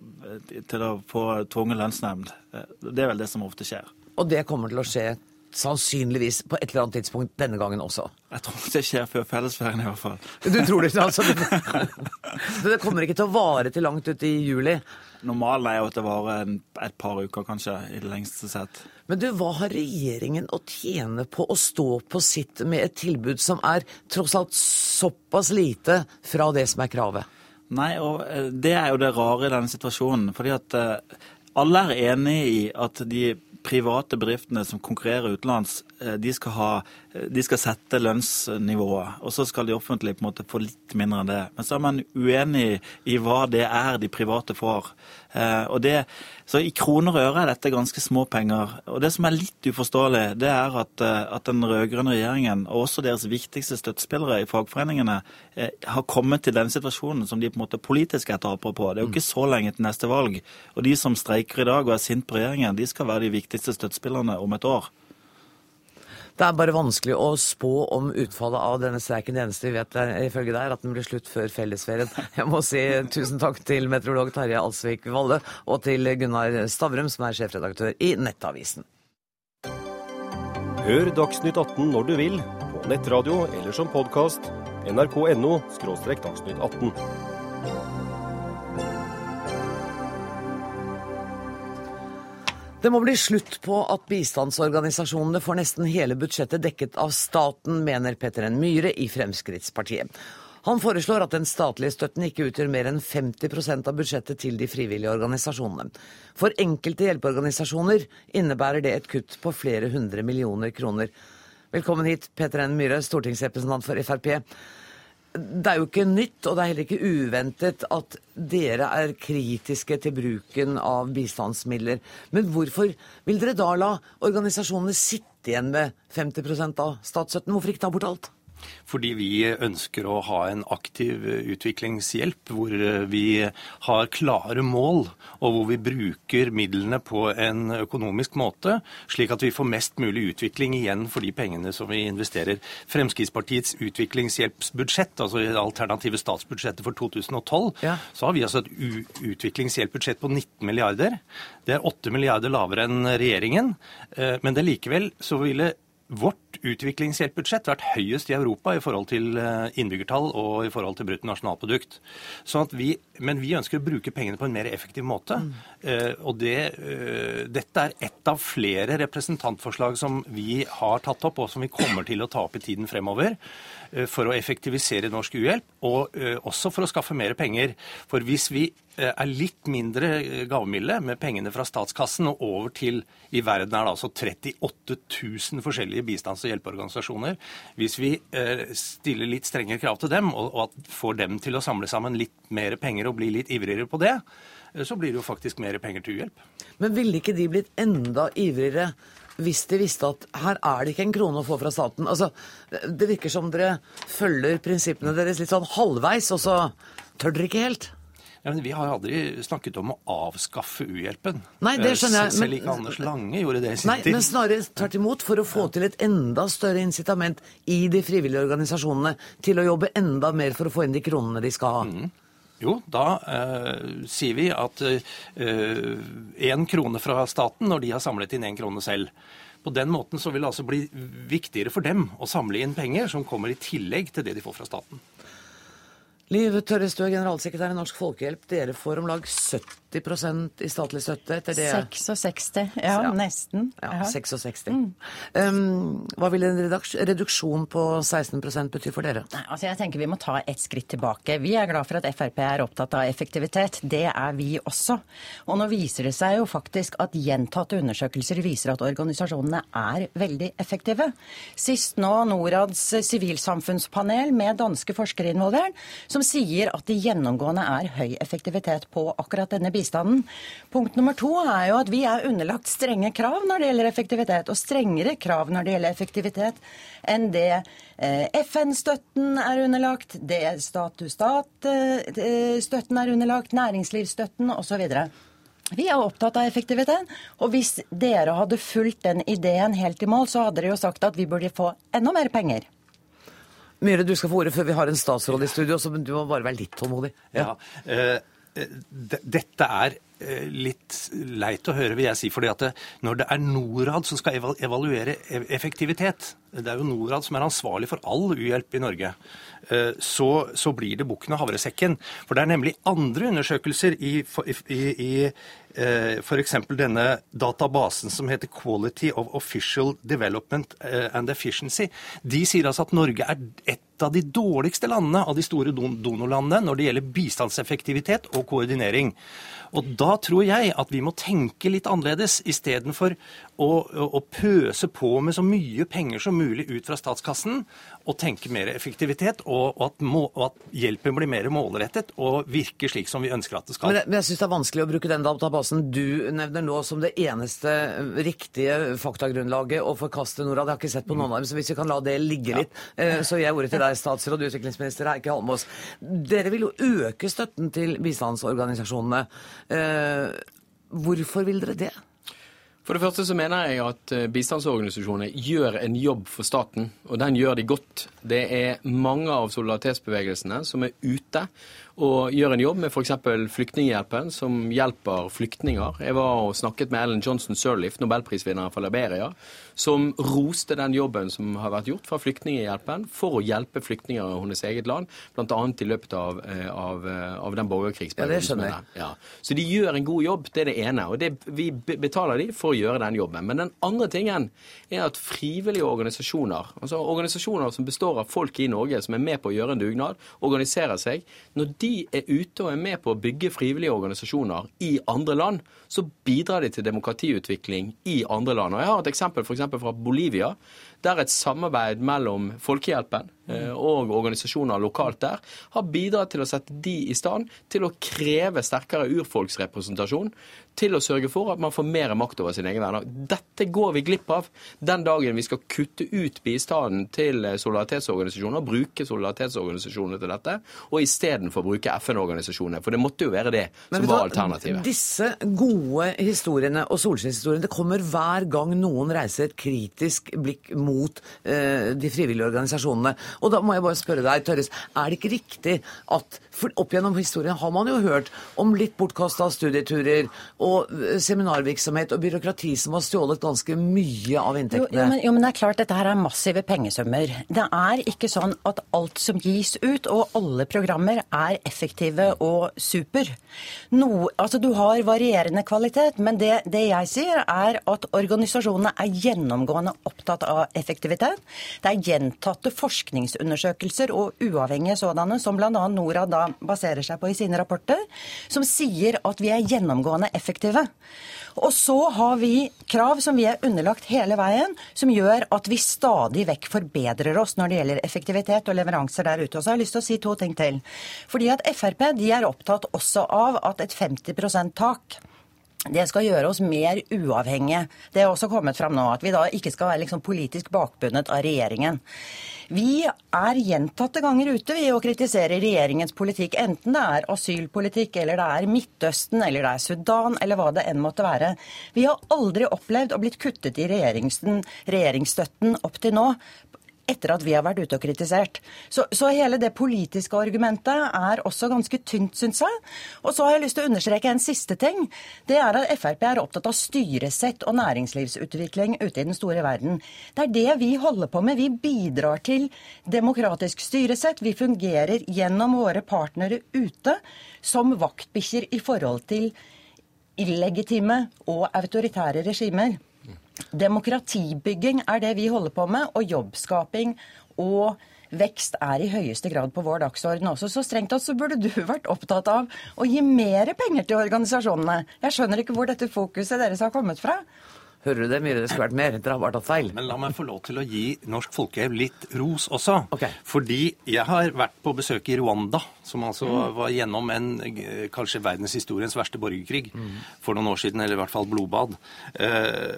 til å få tvungen lønnsnemnd. Eh, Det er vel det som ofte skjer. Og det kommer til å skje sannsynligvis på et eller annet tidspunkt denne gangen også. Jeg tror ikke det skjer før fellesferien i hvert fall. Du tror det ikke, altså? Det, det kommer ikke til å vare til langt ut i juli. Normalen er jo at det varer et par uker, kanskje, i det lengste sett. Men du, hva har regjeringen å tjene på å stå på sitt med et tilbud som er tross alt såpass lite fra det som er kravet? Nei, og eh, det er jo det rare i denne situasjonen. Fordi at eh, alle er enig i at de private bedriftene som konkurrerer utenlands, eh, de skal, ha, de skal sette lønnsnivået. Og så skal de offentlige på en måte få litt mindre enn det. Men så er man uenig i hva det er de private får. Eh, Og det, så i kroner og øre er dette ganske små penger. Og det som er litt uforståelig, det er at, eh, at den rød-grønne regjeringen, og også deres viktigste støttespillere i fagforeningene, eh, har kommet til den situasjonen som de på en måte politisk er tapere på. Det er jo ikke så lenge til neste valg. Og de som streiker i dag og er sint på regjeringen, de skal være de viktigste støttespillerne om et år. Det er bare vanskelig å spå om utfallet av denne streiken. Det eneste vi vet er, ifølge deg, at den blir slutt før fellesferien. Jeg må si tusen takk til meteorolog Tarjei Alsvik Valle og til Gunnar Stavrum, som er sjefredaktør i Nettavisen. Hør Dagsnytt 18 når du vil, på nettradio eller som podkast. nrk.no – dagsnytt 18. Det må bli slutt på at bistandsorganisasjonene får nesten hele budsjettet dekket av staten, mener Petter N. Myhre i Fremskrittspartiet. Han foreslår at den statlige støtten ikke utgjør mer enn 50% av budsjettet til de frivillige organisasjonene. For enkelte hjelpeorganisasjoner innebærer det et kutt på flere hundre millioner kroner. Velkommen hit, Petter N. Myhre, stortingsrepresentant for Frp. Det er jo ikke nytt, og det er heller ikke uventet at dere er kritiske til bruken av bistandsmidler. Men hvorfor vil dere da la organisasjonene sitte igjen med 50 av statsstøtten? Hvorfor ikke ta bort alt? Fordi vi ønsker å ha en aktiv utviklingshjelp hvor vi har klare mål, og hvor vi bruker midlene på en økonomisk måte, slik at vi får mest mulig utvikling igjen for de pengene som vi investerer. Fremskrittspartiets utviklingshjelpsbudsjett, altså det alternative statsbudsjettet for 2012, Ja. så har vi altså et utviklingshjelpbudsjett på 19 milliarder. Det er 8 milliarder lavere enn regjeringen, eh, men det likevel så ville Vårt utviklingshjelpbudsjett vært høyest i Europa i forhold til eh, innbyggertall og i forhold til bruttonasjonalprodukt. Sånn vi, men vi ønsker å bruke pengene på en mer effektiv måte. Eh, og det, eh, dette er ett av flere representantforslag som vi har tatt opp, og som vi kommer til å ta opp i tiden fremover for å effektivisere norsk uhjelp, og eh, også for å skaffe mer penger. For hvis vi eh, er litt mindre eh, gavmilde med pengene fra statskassen og over til I verden er det altså 38 000 forskjellige bistands- og hjelpeorganisasjoner. Hvis vi eh, stiller litt strengere krav til dem, og, får dem til å samle sammen litt mer penger og bli litt ivrigere på det, eh, så blir det jo faktisk mer penger til uhjelp. Men ville ikke de blitt enda ivrigere hvis de visste at her er det ikke en krone å få fra staten? Altså, Det virker som dere følger prinsippene deres litt sånn halvveis, og så tør dere ikke helt. Ja, men Vi har aldri snakket om å avskaffe u-hjelpen. Nei, det skjønner jeg, Eh, Selv ikke Anders Lange gjorde det i sin Nei, tid. men snarere tvert imot, for å få til et enda større incitament i de frivillige organisasjonene til å jobbe enda mer for å få inn de kronene de skal ha. Jo, da eh, sier vi at én krone fra staten når de har samlet inn én krone selv. På den måten så vil det altså bli viktigere for dem å samle inn penger som kommer i tillegg til det de får fra staten. Liv Tørrestø, generalsekretær i Norsk Folkehjelp. Dere får om lag 70 i statlig støtte etter det 66, ja, nesten. Ja, Ja. 66. Mm. Um, hva vil en reduksjon på 16% bety for dere? Altså jeg tenker Vi må ta et skritt tilbake. Vi er glad for at Frp er opptatt av effektivitet. Det er vi også. Og nå viser det seg jo faktisk at gjentatte undersøkelser viser at organisasjonene er veldig effektive. Sist nå Norads sivilsamfunnspanel med danske forskere involvert, som sier at det gjennomgående er høy effektivitet på akkurat denne bistanden. Punkt nummer to er jo at vi er underlagt strenge krav når det gjelder effektivitet, og strengere krav når det gjelder effektivitet enn det eh, FN-støtten er underlagt, det stat-to-stat-støtten er underlagt, næringslivsstøtten osv. Vi er opptatt av effektivitet, og hvis dere hadde fulgt den ideen helt i mål, så hadde dere jo sagt at vi burde få enda mer penger. Myhre, du skal få ordet før vi har en statsråd i studio, så du må bare være litt tålmodig. Ja, ja. eh, Dette er eh, litt leit å høre, vil jeg si. fordi at det, Når det er Norad som skal evaluere e- effektivitet, det er jo Norad som er ansvarlig for all u-hjelp i Norge, eh, så, så blir det bukken og havresekken. For det er nemlig andre undersøkelser i, i, i eh, f.eks. denne databasen som heter Quality of Official Development eh, and Efficiency. De sier altså at Norge er et av de dårligste landene av de store don donorlandene når det gjelder bistandseffektivitet og koordinering. Og da tror jeg at vi må tenke litt annerledes istedenfor å, å, å pøse på med så mye penger som mulig ut fra statskassen, og tenke mer effektivitet, og, og, at, må, og at hjelpen blir mer målrettet og virker slik som vi ønsker at det skal. Men jeg, men jeg syns det er vanskelig å bruke den databasen du nevner nå som det eneste riktige faktagrunnlaget å forkaste Norad. Jeg har ikke sett på noen av dem, så hvis vi kan la det ligge litt. ja. Så gir jeg ordet til deg, statsråd og utviklingsminister Heikki Holmås. Dere vil jo øke støtten til bistandsorganisasjonene. Eh, Hvorfor vil dere det? For det første så mener jeg at eh, bistandsorganisasjonene gjør en jobb for staten, og den gjør de godt. Det er mange av solidaritetsbevegelsene som er ute og gjør en jobb med f.eks. Flyktninghjelpen, som hjelper flyktninger. Jeg var og snakket med Ellen Johnson Sirleaf, nobelprisvinneren fra Liberia, som roste den jobben som har vært gjort fra Flyktninghjelpen for å hjelpe flyktninger i hennes eget land, bl.a. i løpet av, eh, av, eh, av den borgerkrigsperioden. Ja, det skjønner er. Ja. Så de gjør en god jobb, det er det ene. Og det, vi betaler de for å gjøre den jobben. Men den andre tingen er at frivillige organisasjoner, altså organisasjoner som består av folk i Norge som er med på å gjøre en dugnad, organiserer seg. Når de er ute og er med på å bygge frivillige organisasjoner i andre land, så bidrar de til demokratiutvikling i andre land. Og Jeg har et eksempel for eksempel fra Bolivia, der et samarbeid mellom Folkehjelpen eh, og organisasjoner lokalt der har bidratt til å sette de i stand til å kreve sterkere urfolksrepresentasjon, til å sørge for at man får mer makt over sin egen venner. Dette går vi glipp av den dagen vi skal kutte ut bistanden til eh, solidaritetsorganisasjoner, bruke solidaritetsorganisasjoner til dette, og istedenfor bruke FN-organisasjoner. For det måtte jo være det som Men, var alternativet. Disse gode historiene og solskinnshistoriene, det kommer hver gang noen reiser et kritisk blikk mot eh, de frivillige organisasjonene. Og da må jeg bare spørre deg, Tørres, er det ikke riktig at for opp gjennom historien har man jo hørt om litt bortkasta studieturer og eh, seminarvirksomhet og byråkrati som har stjålet ganske mye av Jo, inntektene? jo, men, jo, men det er klart dette her er massive pengesummer. Det er ikke sånn at alt som gis ut, og alle programmer, er effektive og super. No, altså Du har varierende kvalitet, men det, det jeg sier, er at organisasjonene er gjennomgående opptatt av effektivitet. Det er gjentatte forskningsundersøkelser, og uavhengige sådanne, som bl.a. Norad da baserer seg på i sine rapporter, som sier at vi er gjennomgående effektive. Og så har vi krav som vi er underlagt hele veien, som gjør at vi stadig vekk forbedrer oss når det gjelder effektivitet og leveranser der ute. Og så har jeg lyst til å si to ting til. Fordi at Frp de er opptatt også av at et 50 %-tak det skal gjøre oss mer uavhengige. Det er også kommet fram nå, at vi da ikke skal være liksom politisk bakbundet av regjeringen. Vi er gjentatte ganger ute vi å kritisere regjeringens politikk, enten det er asylpolitikk, eller det er Midtøsten, eller det er Sudan, eller hva det enn måtte være. Vi har aldri opplevd å blitt kuttet i regjeringsstøtten opp til nå etter at vi har vært ute og kritisert. Så, så, hele det politiske argumentet er også ganske tynt, syns jeg. Og så har jeg lyst til å understreke en siste ting. Det er at Frp er opptatt av styresett og næringslivsutvikling ute i den store verden. Det er det vi holder på med. Vi bidrar til demokratisk styresett. Vi fungerer gjennom våre partnere ute som vaktbikkjer i forhold til illegitime og autoritære regimer. Demokratibygging er det vi holder på med, og jobbskaping og vekst er i høyeste grad på vår dagsorden også. Så strengt tatt så burde du vært opptatt av å gi mer penger til organisasjonene. Jeg skjønner ikke hvor dette fokuset deres har kommet fra. Hører du det, Myhre? Det skulle vært mer. Dere har bare tatt feil. Men la meg få lov til å gi Norsk Folkehjelp litt ros også. Okay. Fordi jeg har vært på besøk i Rwanda, som altså mm. var gjennom en kanskje verdenshistoriens verste borgerkrig mm. for noen år siden, eller i hvert fall blodbad. Eh,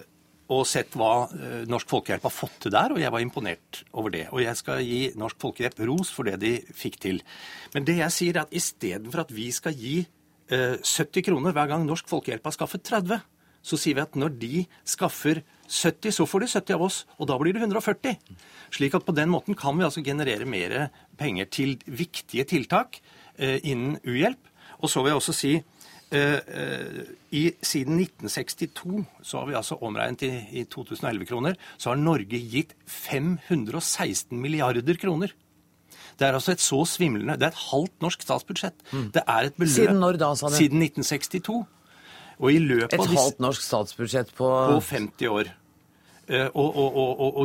og sett hva eh, Norsk Folkehjelp har fått til der, og jeg var imponert over det. Og jeg skal gi Norsk Folkehjelp ros for det de fikk til. Men det jeg sier, er at istedenfor at vi skal gi eh, 70 kroner hver gang Norsk Folkehjelp har skaffet 30, så sier vi at når de skaffer 70, så får de 70 av oss, og da blir det 140. Slik at på den måten kan vi altså generere mer penger til viktige tiltak eh, innen uhjelp. Og så vil jeg også si Eh, eh, I, siden 1962, så har vi altså omregnet i, i 2011-kroner, så har Norge gitt 516 milliarder kroner. Det er altså et så svimlende Det er et halvt norsk statsbudsjett. Mm. Det er et beløp Siden når da, sa du? Siden 1962. Og i løpet et halvt norsk statsbudsjett på På 50 år. Eh, og, og, og,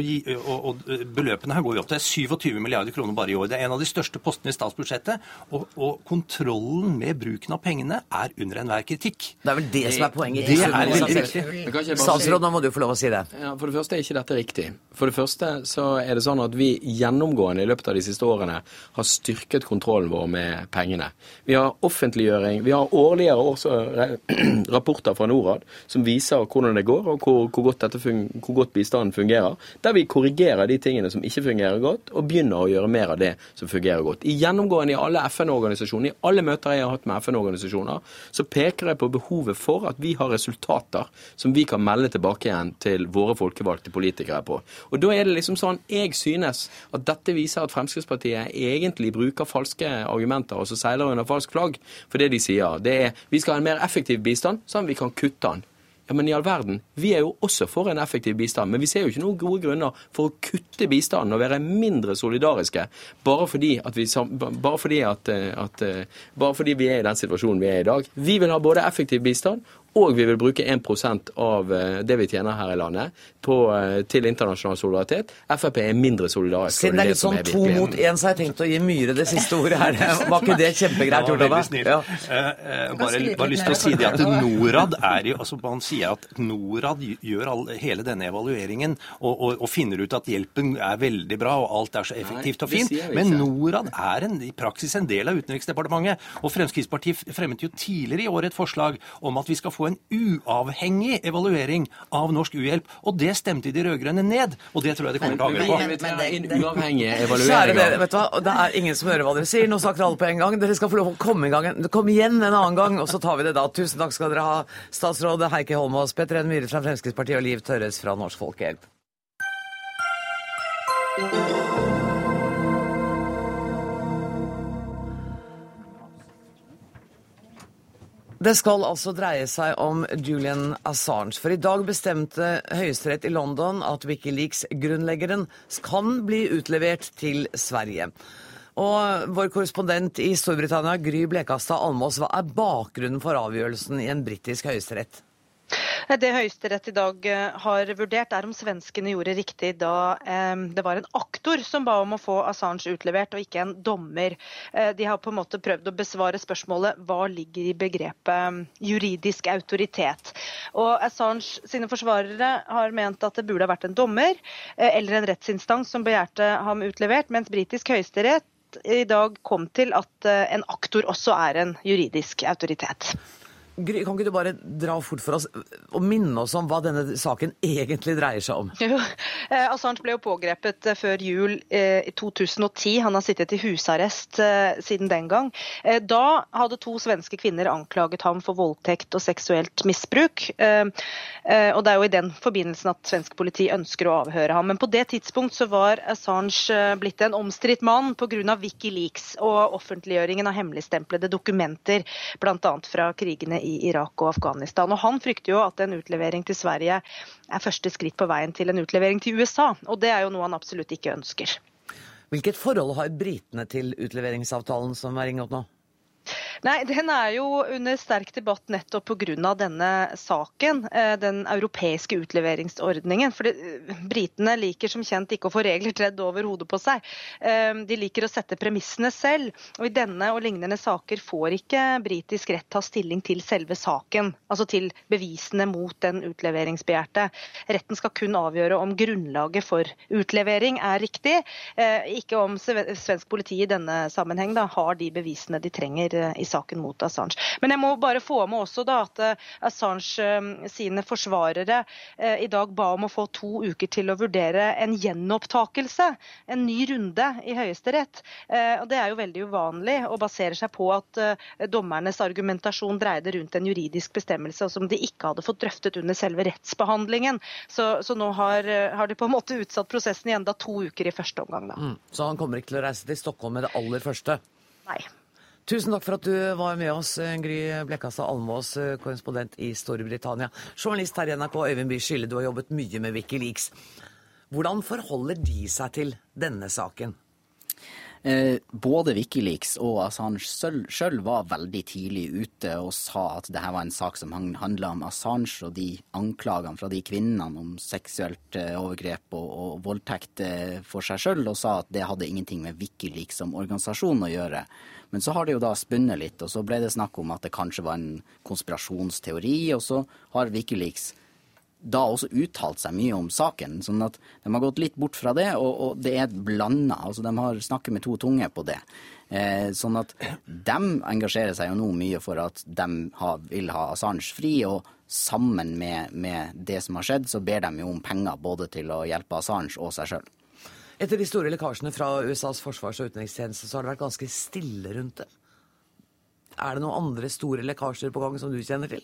og, beløpene her går jo opp til 27 milliarder kroner bare i år. Det er en av de største postene i statsbudsjettet. Og, kontrollen med bruken av pengene er under enhver kritikk. Det er vel det som er poenget. Det er veldig viktig. Statsråd, nå må du få lov å si det. Ja, for det første er ikke dette riktig. For det første så er det sånn at vi gjennomgående i løpet av de siste årene har styrket kontrollen vår med pengene. Vi har offentliggjøring. Vi har årligere rapporter fra Norad som viser hvordan det går, og hvor, hvor godt dette fungerer bistanden fungerer, der vi korrigerer de tingene som ikke fungerer godt, og begynner å gjøre mer av det som fungerer godt. I gjennomgående i alle FN-organisasjoner, i alle møter jeg har hatt med FN-organisasjoner, så peker jeg på behovet for at vi har resultater som vi kan melde tilbake igjen til våre folkevalgte politikere på. Og da er det liksom sånn, Jeg synes at dette viser at Fremskrittspartiet egentlig bruker falske argumenter og så seiler under falsk flagg. For det de sier, det er vi skal ha en mer effektiv bistand, sånn at vi kan kutte den. Ja, men i all verden, vi er jo også for en effektiv bistand. Men vi ser jo ikke noen gode grunner for å kutte bistanden og være mindre solidariske bare fordi, vi, bare fordi, at, eh, at, eh, bare fordi vi er i den situasjonen vi er i i dag. Vi vil ha både effektiv bistand og vi vil bruke 1% av eh, det vi tjener her i landet på, eh, til internasjonal solidaritet. Frp er mindre solidarisk. Siden det er litt sånn to mot én, så har jeg tenkt å gi Myhre det siste ordet her. Var ikke det kjempegreit gjort av deg? Ja. Uh, bare, bare lyst til å si det at Norad er jo altså Man sier at Norad gjør all, hele denne evalueringen og, og, og, finner ut at hjelpen er veldig bra og alt er så effektivt og fint. Men Norad er en, i praksis en del av Utenriksdepartementet. Og Fremskrittspartiet fremmet jo tidligere i år et forslag om at vi skal få få en uavhengig evaluering av norsk uhjelp. Og det stemte de rød-grønne ned. Og det tror jeg de kommer til å angre på. En uavhengig evaluering. Det, vet du hva? det er ingen som hører hva dere sier. Nå snakker alle på en gang. Dere skal få lov å komme i gang. Kom igjen en annen gang, og så tar vi det da. Tusen takk skal dere ha, statsråd Heikki Holmås, Petter N. Myhre fra Fremskrittspartiet og Liv Tørres fra Norsk Folkehjelp. Det skal altså dreie seg om Julian Assange. For i dag bestemte Høyesterett i London at Wikileaks-grunnleggeren kan bli utlevert til Sverige. Og vår korrespondent i Storbritannia, Gry Blekastad Almås, hva er bakgrunnen for avgjørelsen i en britisk høyesterett? Det Høyesterett i dag eh, har vurdert, er om svenskene gjorde riktig da eh, det var en aktor som ba om å få Assange utlevert, og ikke en dommer. Eh, de har på en måte prøvd å besvare spørsmålet hva ligger i begrepet juridisk autoritet. Og Assange sine forsvarere har ment at det burde ha vært en dommer eller en rettsinstans som begjærte ham utlevert, mens britisk høyesterett i dag kom til at en aktor også er en juridisk autoritet. Gry, kan ikke du bare dra fort for oss og minne oss om hva denne saken egentlig dreier seg om? Jo, eh, Assange ble jo pågrepet eh, før jul eh, i 2010. Han har sittet i husarrest siden den gang. Da hadde to svenske kvinner anklaget ham for voldtekt og seksuelt misbruk. Og Det er jo i den forbindelsen at svensk politi ønsker å avhøre ham. Men på det tidspunkt så var Assange blitt en omstridt mann pga. Wikileaks og offentliggjøringen av hemmeligstemplede dokumenter, bl.a. fra krigene i Irak og Afghanistan. Og Han frykter jo at en utlevering til Sverige er første skritt på veien til en utlevering til USA. Og det er jo noe han absolutt ikke ønsker. Hvilket forhold har britene til utleveringsavtalen som er inngått nå? Nei, Den er jo under sterk debatt nettopp pga. denne saken, eh, den europeiske utleveringsordningen. For Britene liker som kjent ikke å få regler tredd over hodet på seg. Eh, De liker å sette premissene selv. og I denne og lignende saker får ikke britisk rett ta stilling til selve saken, altså til bevisene mot den utleveringsbegjærte. Retten skal kun avgjøre om grunnlaget for utlevering er riktig, eh, ikke om svensk politi i denne sammenheng da, har de bevisene de trenger eh, i saken mot Assange. Men jeg må bare få med også da at eh, Assange eh, sine forsvarere i dag ba om å få to uker til å vurdere en gjenopptakelse, en ny runde i Høyesterett. Og Det er jo veldig uvanlig og baserer seg på at dommernes argumentasjon dreide rundt en juridisk bestemmelse som de ikke hadde fått drøftet under selve rettsbehandlingen. Så, så nå har, har de på en måte utsatt prosessen i enda to uker i første omgang. da. Mm. Så han kommer ikke til å reise til Stockholm med det aller første? Nei. Tusen takk for at du var med oss, eh, Gry Blekkastad Almås, eh, korrespondent i Storbritannia. Journalist her i NRK, Øyvind Bye Skille, du har jobbet mye med Wikileaks. Hvordan forholder de seg til denne saken? Eh, både Wikileaks og Assange sjøl var veldig tidlig ute og sa at dette var en sak som handla om Assange og de anklagene fra de kvinnene om seksuelt eh, overgrep og, og voldtekt eh, for seg sjøl, og sa at det hadde ingenting med Wikileaks som organisasjon å gjøre. Men så har det jo da spunnet litt, og så ble det snakk om at det kanskje var en konspirasjonsteori, og så har Wikileaks da også uttalt seg mye om saken. sånn at de har gått litt bort fra det, og, og det er blanda. Altså, de har snakket med to tunger på det. Eh, sånn at de engasjerer seg jo nå mye for at de ha, vil ha Assange fri, og sammen med, med, det som har skjedd, så ber de jo om penger både til å hjelpe Assange og seg sjøl. Etter de store lekkasjene fra USAs forsvars- og utenrikstjeneste så har det vært ganske stille rundt det. Er det noen andre store lekkasjer på gang som du kjenner til?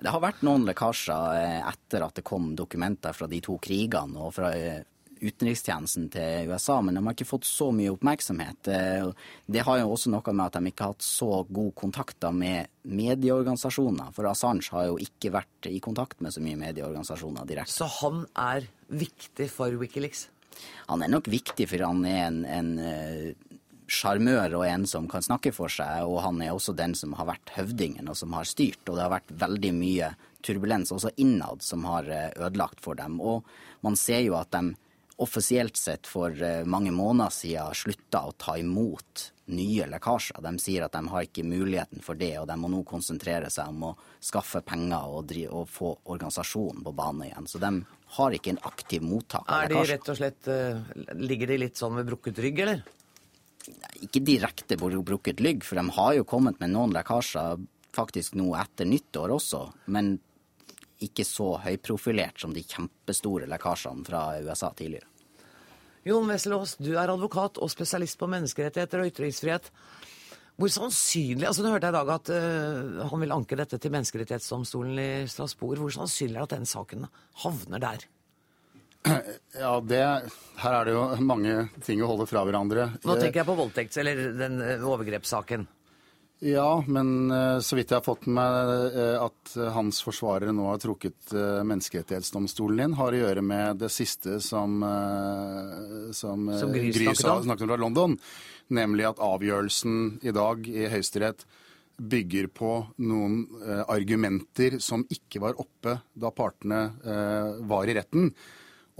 Det har vært noen lekkasjer eh, etter at det kom dokumenter fra de to krigene og fra eh, utenrikstjenesten til USA, men de har ikke fått så mye oppmerksomhet. Eh, det har jo også noe med at de ikke har hatt så god kontakt med medieorganisasjoner. For Assange har jo ikke vært i kontakt med så mye medieorganisasjoner direkte. Så han er viktig for Wikileaks? Han er nok viktig, for han er en, en sjarmør og en som kan snakke for seg, og han er også den som har vært høvdingen og som har styrt. Og det har vært veldig mye turbulens også innad som har ødelagt for dem. Og man ser jo at de offisielt sett for mange måneder siden slutta å ta imot nye lekkasjer. De sier at de har ikke muligheten for det, og de må nå konsentrere seg om å skaffe penger og, drive, og få organisasjonen på bane igjen. Så de har ikke en aktiv mottak av Er de lekkasjer. eh, Ligger de litt sånn med brukket rygg, eller? Ikke direkte brukket lygg, for de har jo kommet med noen lekkasjer faktisk nå etter nyttår også, men ikke så høyprofilert som de kjempestore lekkasjene fra USA tidligere. Jon Wesselås, du er advokat og spesialist på menneskerettigheter og ytringsfrihet. Hvor sannsynlig altså Nå hørte jeg i dag at uh, han vil anke dette til menneskerettighetsdomstolen i Strasbourg. Hvor sannsynlig er det at den saken havner der? Ja, det, Her er det jo mange ting å holde fra hverandre. Nå tenker jeg på voldtekts- eller den uh, overgrepssaken. Ja, men eh, så vidt jeg har fått med eh, at hans forsvarere nå har trukket eh, menneskerettighetsdomstolen inn, har å gjøre med det siste som, eh, som, eh, Som Gry snakket om. snakket om fra London, nemlig at avgjørelsen i dag i Høyesterett bygger på noen eh, argumenter som ikke var oppe da partene eh, var i retten.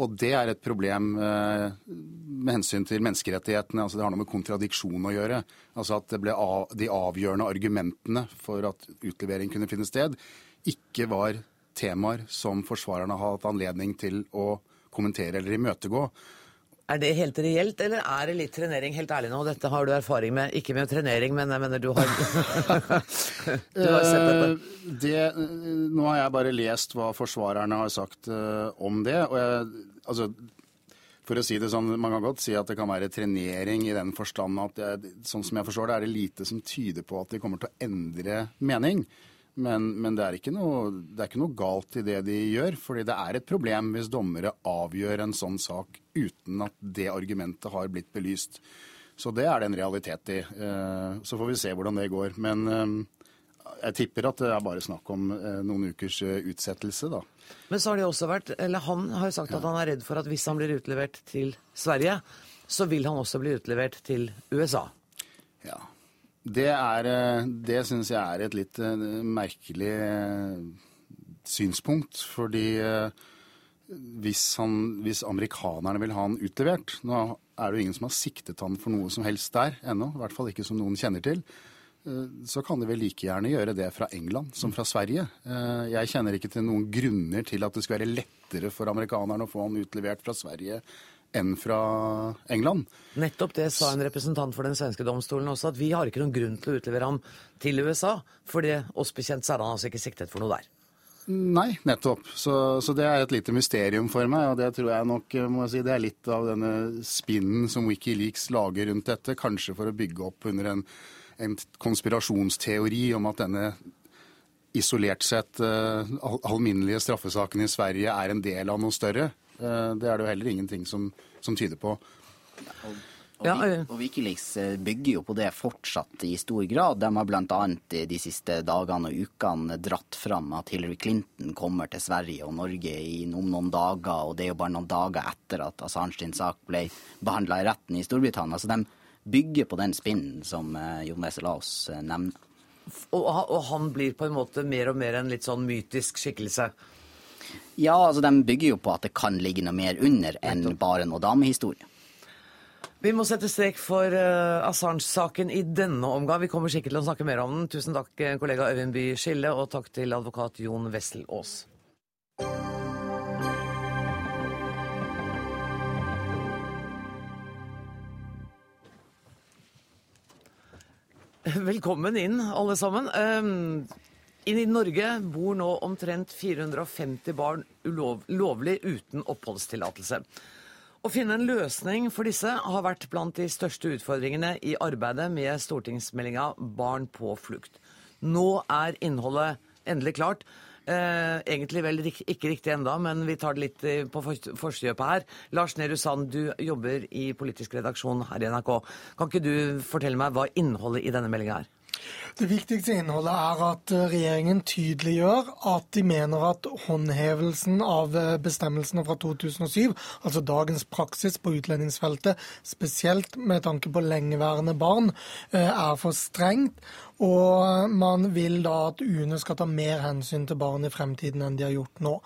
Og det er et problem eh, med hensyn til menneskerettighetene. altså Det har noe med kontradiksjon å gjøre. Altså At av, de avgjørende argumentene for at utlevering kunne finne sted, ikke var temaer som forsvarerne har hatt anledning til å kommentere eller imøtegå. Er det helt reelt, eller er det litt trenering? Helt ærlig nå, dette har du erfaring med. Ikke med trenering, men jeg mener du har Du har sett dette. Eh, det, nå har jeg bare lest hva forsvarerne har sagt eh, om det. og jeg, altså, for å si det sånn, Man kan godt si at det kan være trenering i den forstand at det, sånn som jeg forstår det, er det lite som tyder på at de kommer til å endre mening. Men, men det, er ikke noe, det er ikke noe galt i det de gjør. fordi det er et problem hvis dommere avgjør en sånn sak uten at det argumentet har blitt belyst. Så det er det en realitet i. Eh, Så får vi se hvordan det går. Men eh, jeg tipper at det er bare snakk om eh, noen ukers utsettelse, da. Men så har det også vært, eller han har jo sagt at han er redd for at hvis han blir utlevert til Sverige, så vil han også bli utlevert til USA. Ja. Det, er, eh, det syns jeg er et litt eh, merkelig eh, synspunkt. Fordi hvis, han, hvis amerikanerne vil ha han utlevert Nå er det jo ingen som har siktet han for noe som helst der ennå, i hvert fall ikke som noen kjenner til. Så kan de vel like gjerne gjøre det fra England som fra Sverige. Jeg kjenner ikke til noen grunner til at det skulle være lettere for amerikanerne å få han utlevert fra Sverige enn fra England. Nettopp det sa en representant for den svenske domstolen også, at vi har ikke noen grunn til å utlevere ham til USA, fordi oss bekjent så er han altså ikke siktet for noe der. Nei, nettopp. Så, så det er et lite mysterium for meg, og det tror jeg nok må jeg si, det er litt av denne spinnen som Wikileaks lager rundt dette, kanskje for å bygge opp under en, en konspirasjonsteori om at denne isolert sett uh, al alminnelige straffesaken i Sverige er en del av noe større. Uh, det er det jo heller ingenting som, som tyder på. Og, Vi- og Wikileaks eh, bygger jo på det fortsatt i stor grad. De har bl.a. de siste dagene og ukene dratt fram at Hillary Clinton kommer til Sverige og Norge i, om noen dager, og det er jo bare noen dager etter at Assange sin sak ble behandla i retten i Storbritannia. Så de bygger på den spinnen som eh, Jon Wessel Aas eh, nevner. Og, og han blir på en måte mer og mer en litt sånn mytisk skikkelse. Ja, altså de bygger jo på at det kan ligge noe mer under enn bare noe damehistorie. Vi må sette strek for uh, Assange-saken i denne omgang. Vi kommer sikkert til å snakke mer om den. Tusen takk, eh, kollega Øyvind Bye Skille, og takk til advokat Jon Wessel Aas. Velkommen inn, alle sammen. Um, i Norge bor nå omtrent 450 barn ulov, lovlig uten oppholdstillatelse. Å finne en løsning for disse har vært blant de største utfordringene i arbeidet med stortingsmeldinga Barn på flukt. Nå er innholdet endelig klart. Eh, egentlig vel ikke riktig enda, men vi tar det litt eh, på for- forkjøpet her. Lars Nehru Sand, du jobber i politisk redaksjon her i NRK. Kan ikke du fortelle meg hva innholdet i denne meldinga er? Det viktigste innholdet er at eh, regjeringen tydeliggjør at de mener at håndhevelsen av eh, bestemmelsene fra 2007, altså dagens praksis på utlendingsfeltet, spesielt med tanke på lengeværende barn, eh, er for strengt. Og man vil da at UNE skal ta mer hensyn til barn i fremtiden enn de har gjort nå.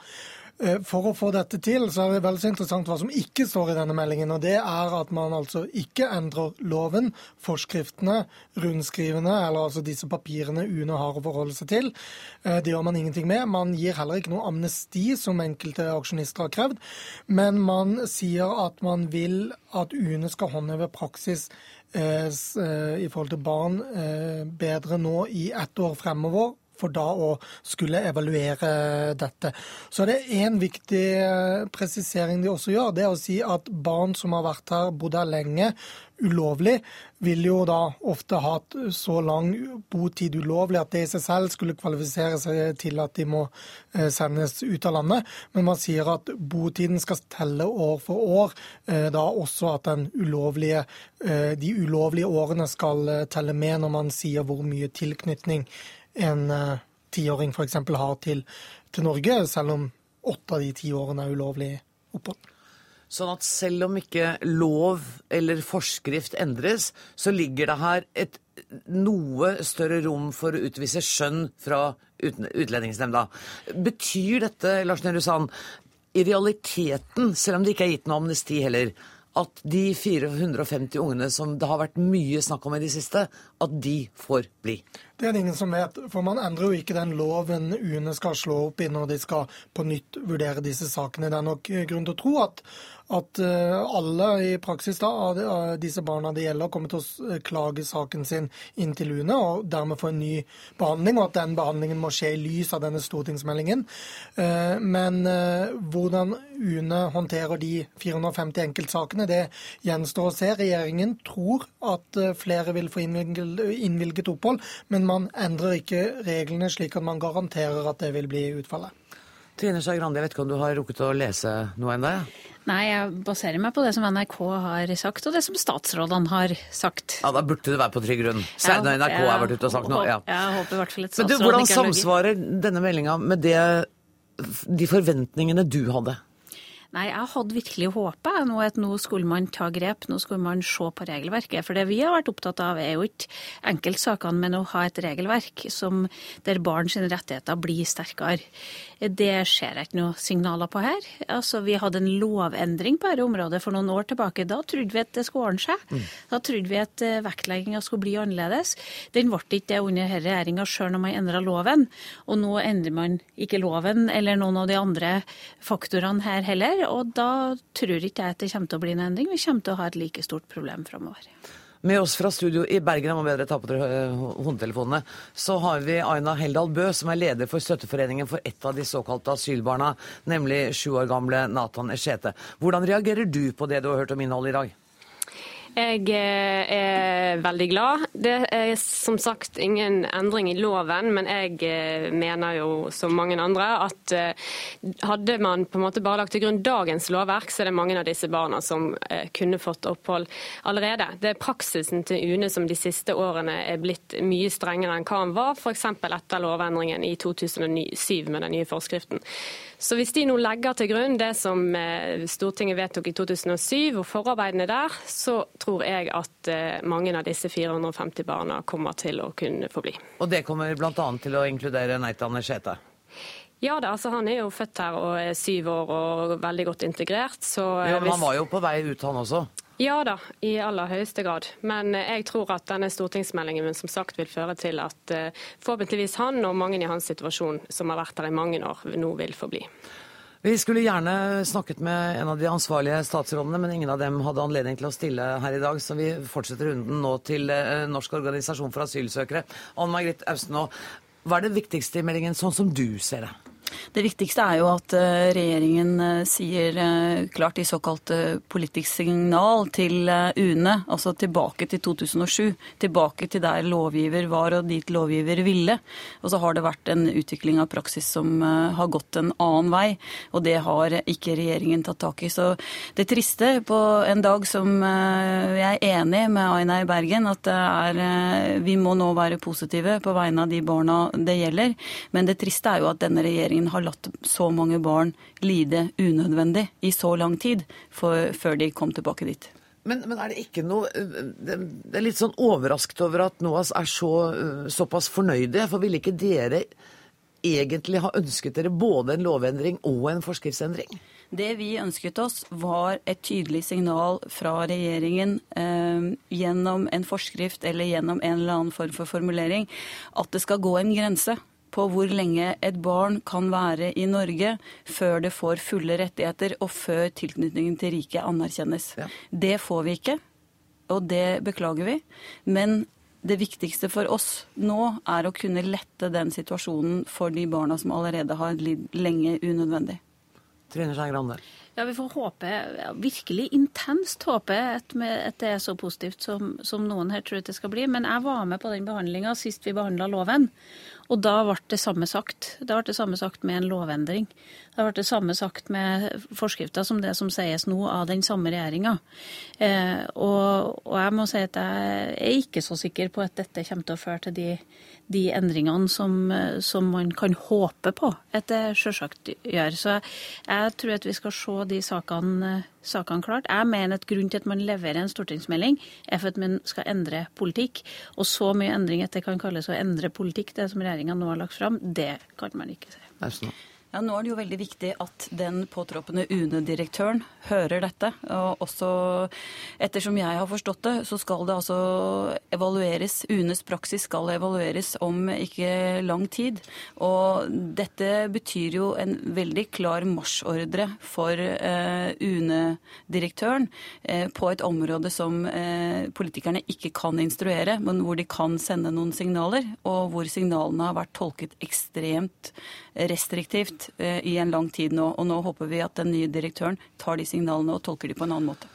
Eh, For å få dette til, så er det veldig interessant hva som ikke står i denne meldingen. og Det er at man altså ikke endrer loven, forskriftene, rundskrivene, eller altså disse papirene UNE har å forholde seg til. Eh, Det gjør man ingenting med. Man gir heller ikke noe amnesti, som enkelte aksjonister har krevd. Men man sier at man vil at UNE skal håndheve praksis eh, i forhold til barn bedre nå i ett år fremover for da å skulle evaluere dette. Så det er en viktig eh, presisering de også gjør. Det er å si at barn som har vært her, bodd her lenge, ulovlig, vil jo da ofte ha hatt så lang botid ulovlig at det i seg selv skulle kvalifisere seg til at de må eh, sendes ut av landet. Men man sier at botiden skal telle år for år. eh, Da også at ulovlige, de ulovlige årene skal telle med når man sier hvor mye tilknytning en tiåring tiåring f.eks. har til, til Norge, selv om åtte av de ti årene er ulovlig opphold. Sånn at selv om ikke lov eller forskrift endres, så ligger det her et noe større rom for å utvise skjønn fra Utlendingsnemnda. Betyr dette, Lars Nehru Sand, i realiteten, selv om det ikke er gitt noe amnesti heller, at de 450 ungene som det har vært mye snakk om i det siste, at de får bli? Det er det ingen som vet, for man endrer jo ikke den loven UNE skal slå opp i når de skal på nytt vurdere disse sakene. Det er nok grunn til å tro at, at eh, alle i praksis da, av disse barna det gjelder, kommer til å klage saken sin inn til UNE og dermed få en ny behandling, og at den behandlingen må skje i lys av denne stortingsmeldingen. Eh, Men eh, hvordan UNE håndterer de 450 enkeltsakene, det gjenstår å se. Regjeringen tror at eh, flere vil få innvilget, innvilget opphold, men man endrer ikke reglene slik at man garanterer at det vil bli utfallet. Trine Skei Grande, jeg vet ikke om du har rukket å lese noe ennå? Nei, jeg baserer meg på det som NRK har sagt, og det som statsrådene har sagt. ja, da burde det være på trygg grunn. Særlig når NRK har vært ute og sagt noe. Ja. Jeg håper i hvert fall et Men du, hvordan samsvarer denne meldinga med det, de forventningene du hadde? Nei, jeg hadde virkelig håpet nå at nå skulle man ta grep, nå skulle man se på regelverket. For det vi har vært opptatt av, er jo ikke enkeltsakene, men å ha et regelverk som, der barns rettigheter blir sterkere. Det ser jeg ikke noe signaler på her. Altså, Vi hadde en lovendring på dette området for noen år tilbake. Da trodde vi at det skulle ordne seg. Da trodde vi at eh, vektlegginga skulle bli annerledes. Den ble ikke det under denne regjeringa sjøl når man endra loven. Og nå endrer man ikke loven eller noen av de andre faktorene her heller. Og da tror ikke jeg at det kommer til å bli en endring. Vi kommer til å ha et like stort problem framover. Med oss fra studio i Bergen, jeg må bedre ta på dere eh, hodetelefonene, så har vi Aina Heldal Bø, som er leder for Støtteforeningen for ett av de såkalte asylbarna, nemlig sju år gamle Nathan Eshete. Hvordan reagerer du på det du har hørt om innholdet i dag? Jeg eh, er veldig glad. Det er som sagt ingen endring i loven, men jeg eh, mener jo som mange andre at eh, hadde man på en måte bare lagt til grunn dagens lovverk, så er det mange av disse barna som kunne fått opphold allerede. Det er praksisen til UNE som de siste årene er blitt mye strengere enn hva den var, f.eks. etter lovendringen i 2007 med den nye forskriften. Så hvis de nå legger til grunn det som eh, Stortinget vedtok i 2007 og forarbeidene der, så tror jeg at eh, mange av disse 450 barna kommer til å kunne få bli. Og det kommer bl.a. til å inkludere Neitane Eshete. Ja da, altså han er jo født her og er syv år og veldig godt integrert. Så ja, men hvis- han var jo på vei ut, han også. Ja da, i aller høyeste grad. Men eh, jeg tror at denne stortingsmeldingen som sagt vil føre til at eh, forhåpentligvis han og mange i hans situasjon som har vært her i mange år, nå vil forbli. Vi skulle gjerne snakket med en av de ansvarlige statsrådene, men ingen av dem hadde anledning til å stille her i dag, så vi fortsetter runden nå til eh, Norsk organisasjon for asylsøkere. Ann Margrit Austenå, hva er det viktigste i meldingen, sånn som du ser det? Det viktigste er jo at eh, regjeringen eh, sier eh, klart i såkalt politisk signal til UNE, altså tilbake til 2007, tilbake til der lovgiver var og dit lovgiver ville. Og så har det vært en utvikling av praksis som har gått en annen vei, og det har ikke regjeringen tatt tak i. Så det triste på en dag som jeg er enig med Aina i Bergen, at er, vi må nå være positive på vegne av de barna det gjelder, men det triste er jo at denne regjeringen har latt så mange barn lide unødvendig i så lang tid for, før de kom tilbake dit. Men, men er det ikke noe Det det er litt sånn overrasket over at NOAS er så, øh, såpass fornøyde. For ville ikke dere egentlig ha ønsket dere både en lovendring og en forskriftsendring? Det vi ønsket oss, var et tydelig signal fra regjeringen eh, gjennom en forskrift eller gjennom en eller annen form for formulering at det skal gå en grense på hvor lenge et barn kan være i Norge før det får fulle rettigheter og før tilknytningen til riket anerkjennes. Det får vi ikke, og det beklager vi. Men det viktigste for oss nå er å kunne lette den situasjonen for de barna som allerede har lidd lenge unødvendig. Trine Skei Grande. Ja, Vi får håpe, virkelig intenst håpe at, det er så positivt som, som noen her tror det skal bli. Men jeg var med på den behandlinga sist vi behandla loven. Og da ble det samme sagt. Det ble det samme sagt med en lovendring. Det ble det samme sagt med forskrifter som det som sies nå av den samme regjeringa. Eh, og, og jeg må si at jeg er ikke så sikker på at dette kommer til å føre til de, de endringene som, eh, som man kan håpe på at det sjølsagt gjør. Så jeg tror at vi skal se de sakene, sakene klart. Jeg mener at grunnen til at man leverer en stortingsmelding, er for at man skal endre politikk. Og så mye endring at det kan kalles å endre politikk, det som regjeringa nå har lagt fram, det kan man ikke si. Ja, Nå er det jo veldig viktig at den påtroppende UNE-direktøren hører dette. Og også ettersom jeg har forstått det, så skal det altså evalueres. UNEs praksis skal evalueres om ikke lang tid. Og dette betyr jo en veldig klar marsjordre for eh, UNE-direktøren eh, på et område som eh, politikerne ikke kan instruere, men hvor de kan sende noen signaler, og hvor signalene har vært tolket ekstremt restriktivt eh, i en lang tid nå. Og nå håper vi at den nye direktøren tar de signalene og tolker de på en annen måte.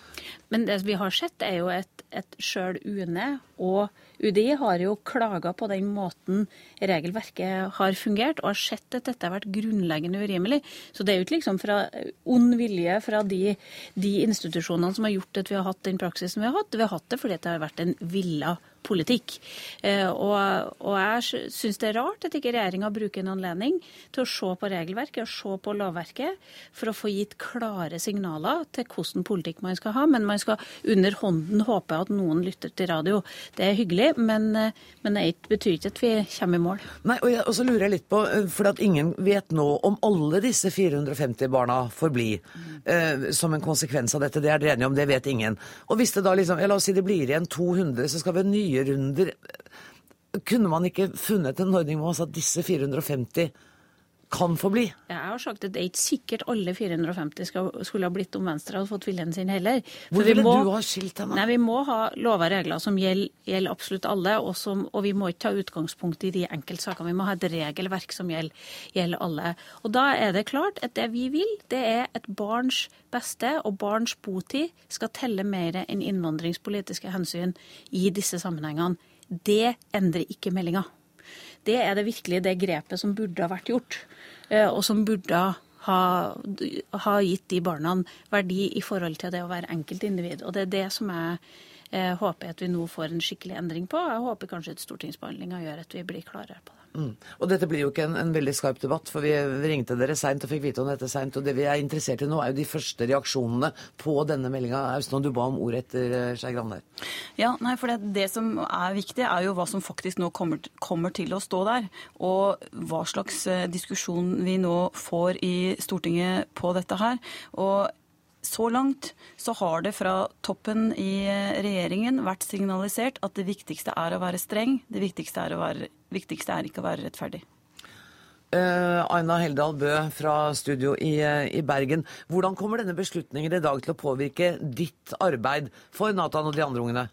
Men det vi har sett, er jo et, et sjøl UNE og UDI har jo klaga på den måten regelverket har fungert, og har sett at dette har vært grunnleggende urimelig. Så det er jo ikke liksom fra ond vilje fra de, de institusjonene som har gjort at vi har hatt den praksisen vi har hatt. Vi har hatt det fordi det har vært en villa politikk. Eh, og, og jeg syns det er rart at ikke regjeringa bruker en anledning til å se på regelverket og se på lovverket for å få gitt klare signaler til hvordan politikk man skal ha. Men man skal under hånden håpe at noen lytter til radio. Det er hyggelig, men, eh, men det betyr ikke at vi kommer i mål. Nei, og, jeg, og så lurer jeg litt på, eh, for at ingen vet nå om alle disse 450 barna får bli eh, som en konsekvens av dette. Det er dere enige om, det vet ingen. Og hvis det da liksom, ja, la oss si det blir igjen 200, så skal vi ha nye runder. Kunne man ikke funnet en ordning med at disse 450 kan få bli? Jeg har sagt at det er ikke sikkert alle 450 skal, skulle ha blitt om Venstre hadde fått viljen sin heller. Hvor ville du ha skilt henne? Nei, Vi må ha lover og regler som gjelder, gjelder absolutt alle, og, som, og, vi må ikke ta utgangspunkt i de enkeltsakene. Vi må ha et regelverk som gjelder, gjelder alle. Og Da er det klart at det vi vil, det er at barns beste og barns botid skal telle mer enn innvandringspolitiske hensyn i disse sammenhengene. Det endrer ikke meldinga. Det er det virkelig det grepet som burde ha vært gjort, eh, og som burde ha, ha gitt de barna verdi i forhold til det å være enkeltindivid. Og det er det som jeg eh, håper at vi nå får en skikkelig endring på. Jeg håper kanskje at stortingsbehandlinga gjør at vi blir klarere på det. Mm. Og dette blir jo ikke en, en veldig skarp debatt, for vi ringte dere seint og fikk vite om dette seint. Og det vi er interessert i nå, er jo de første reaksjonene på denne meldinga. Austen, du ba om ordet etter eh, Skei Grande. Ja, nei, for det, det, som er viktig, er jo hva som faktisk nå kommer, kommer, til å stå der. Og hva slags eh, diskusjon vi nå får i Stortinget på dette her. Og så langt så har det fra toppen i regjeringen vært signalisert at det viktigste er å være streng. Det viktigste er, være, viktigste er ikke å være rettferdig. Uh, Aina Heldal Bø fra studio i, uh, i, Bergen. Hvordan kommer denne beslutningen i dag til å påvirke ditt arbeid for Nathan og de andre ungene?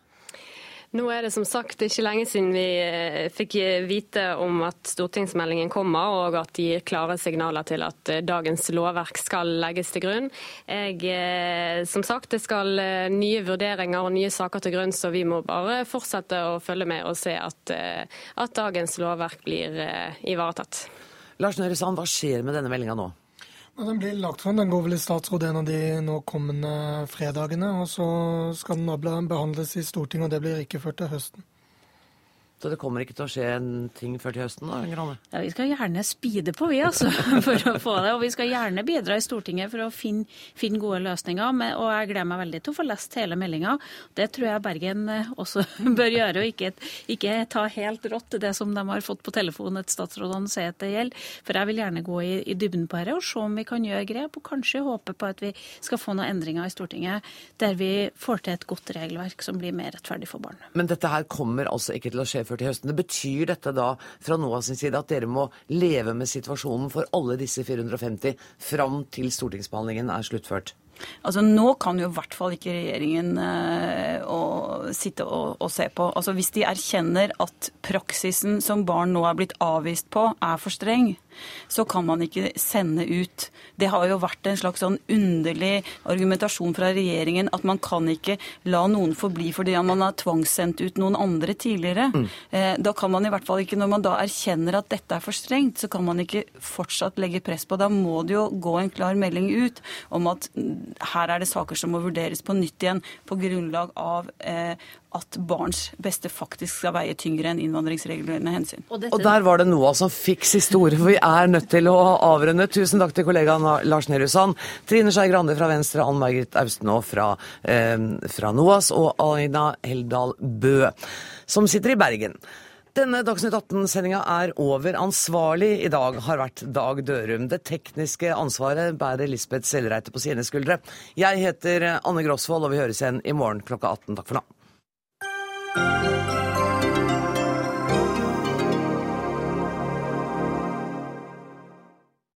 Nå er det som sagt ikke lenge siden vi eh, fikk vite om at stortingsmeldingen kommer, og at de gir klare signaler til at eh, dagens lovverk skal legges til grunn. Jeg, eh, som sagt, Det skal nye vurderinger og nye saker til grunn, så vi må bare fortsette å følge med og se at, at dagens lovverk blir ivaretatt. Lars Nehru Sand, hva skjer med denne meldinga nå? Den blir lagt fram, den går vel i statsråd en av de nå kommende fredagene. Og så skal den behandles i Stortinget, og det blir ikke ført til høsten. Så det kommer ikke til å skje en ting før til høsten? da, Grane? Ja, Vi skal gjerne speede på, vi, altså, for å få det. Og vi skal gjerne bidra i Stortinget for å finne, finne gode løsninger. og jeg gleder meg veldig til å få lest hele meldinga. Det tror jeg Bergen eh, også bør gjøre, og ikke, ikke ta helt rått det som de har fått på telefonen at statsrådene sier at det gjelder. For jeg vil gjerne gå i, i dybden på dette og se om vi kan gjøre grep, og kanskje håpe på at vi skal få noen endringer i Stortinget der vi får til et godt regelverk som blir mer rettferdig for barn. Men dette her kommer altså ikke til å skje før i høsten. Betyr dette da fra NOAS sin side at dere må leve med situasjonen for alle disse 450 fram til stortingsbehandlingen er sluttført? Altså Nå kan jo i hvert fall ikke regjeringen eh, sitte og, og, se på. Altså Hvis de erkjenner at praksisen som barn nå er blitt avvist på, er for streng, så kan man ikke sende ut Det har jo vært en slags sånn underlig argumentasjon fra regjeringen at man kan ikke la noen forbli fordi man har tvangssendt ut noen andre tidligere. Mm. Eh, da kan man i hvert fall ikke, Når man da erkjenner at dette er for strengt, så kan man ikke fortsatt legge press på. Da må det jo gå en klar melding ut om at her er det saker som må vurderes på nytt igjen på grunnlag av eh, at barns beste faktisk skal veie tyngre enn innvandringsregulerende hensyn. Og, dette... og, der var det Noah som fikk siste ordet, for vi er nødt til å avrunde. Tusen takk til kollegaen Lars Nehru Sand, Trine Skei Grande fra Venstre, Ann Margit Austenå fra, eh, fra NOAS og Aina Heldal Bø, som sitter i Bergen. Denne Dagsnytt 18-sendinga er over. Ansvarlig i dag har vært Dag Dørum. Det tekniske ansvaret bærer Lisbeth Sellreite på sine skuldre. Jeg heter Anne Grosvold, og vi høres igjen i morgen klokka 18. Takk for nå. Thank you.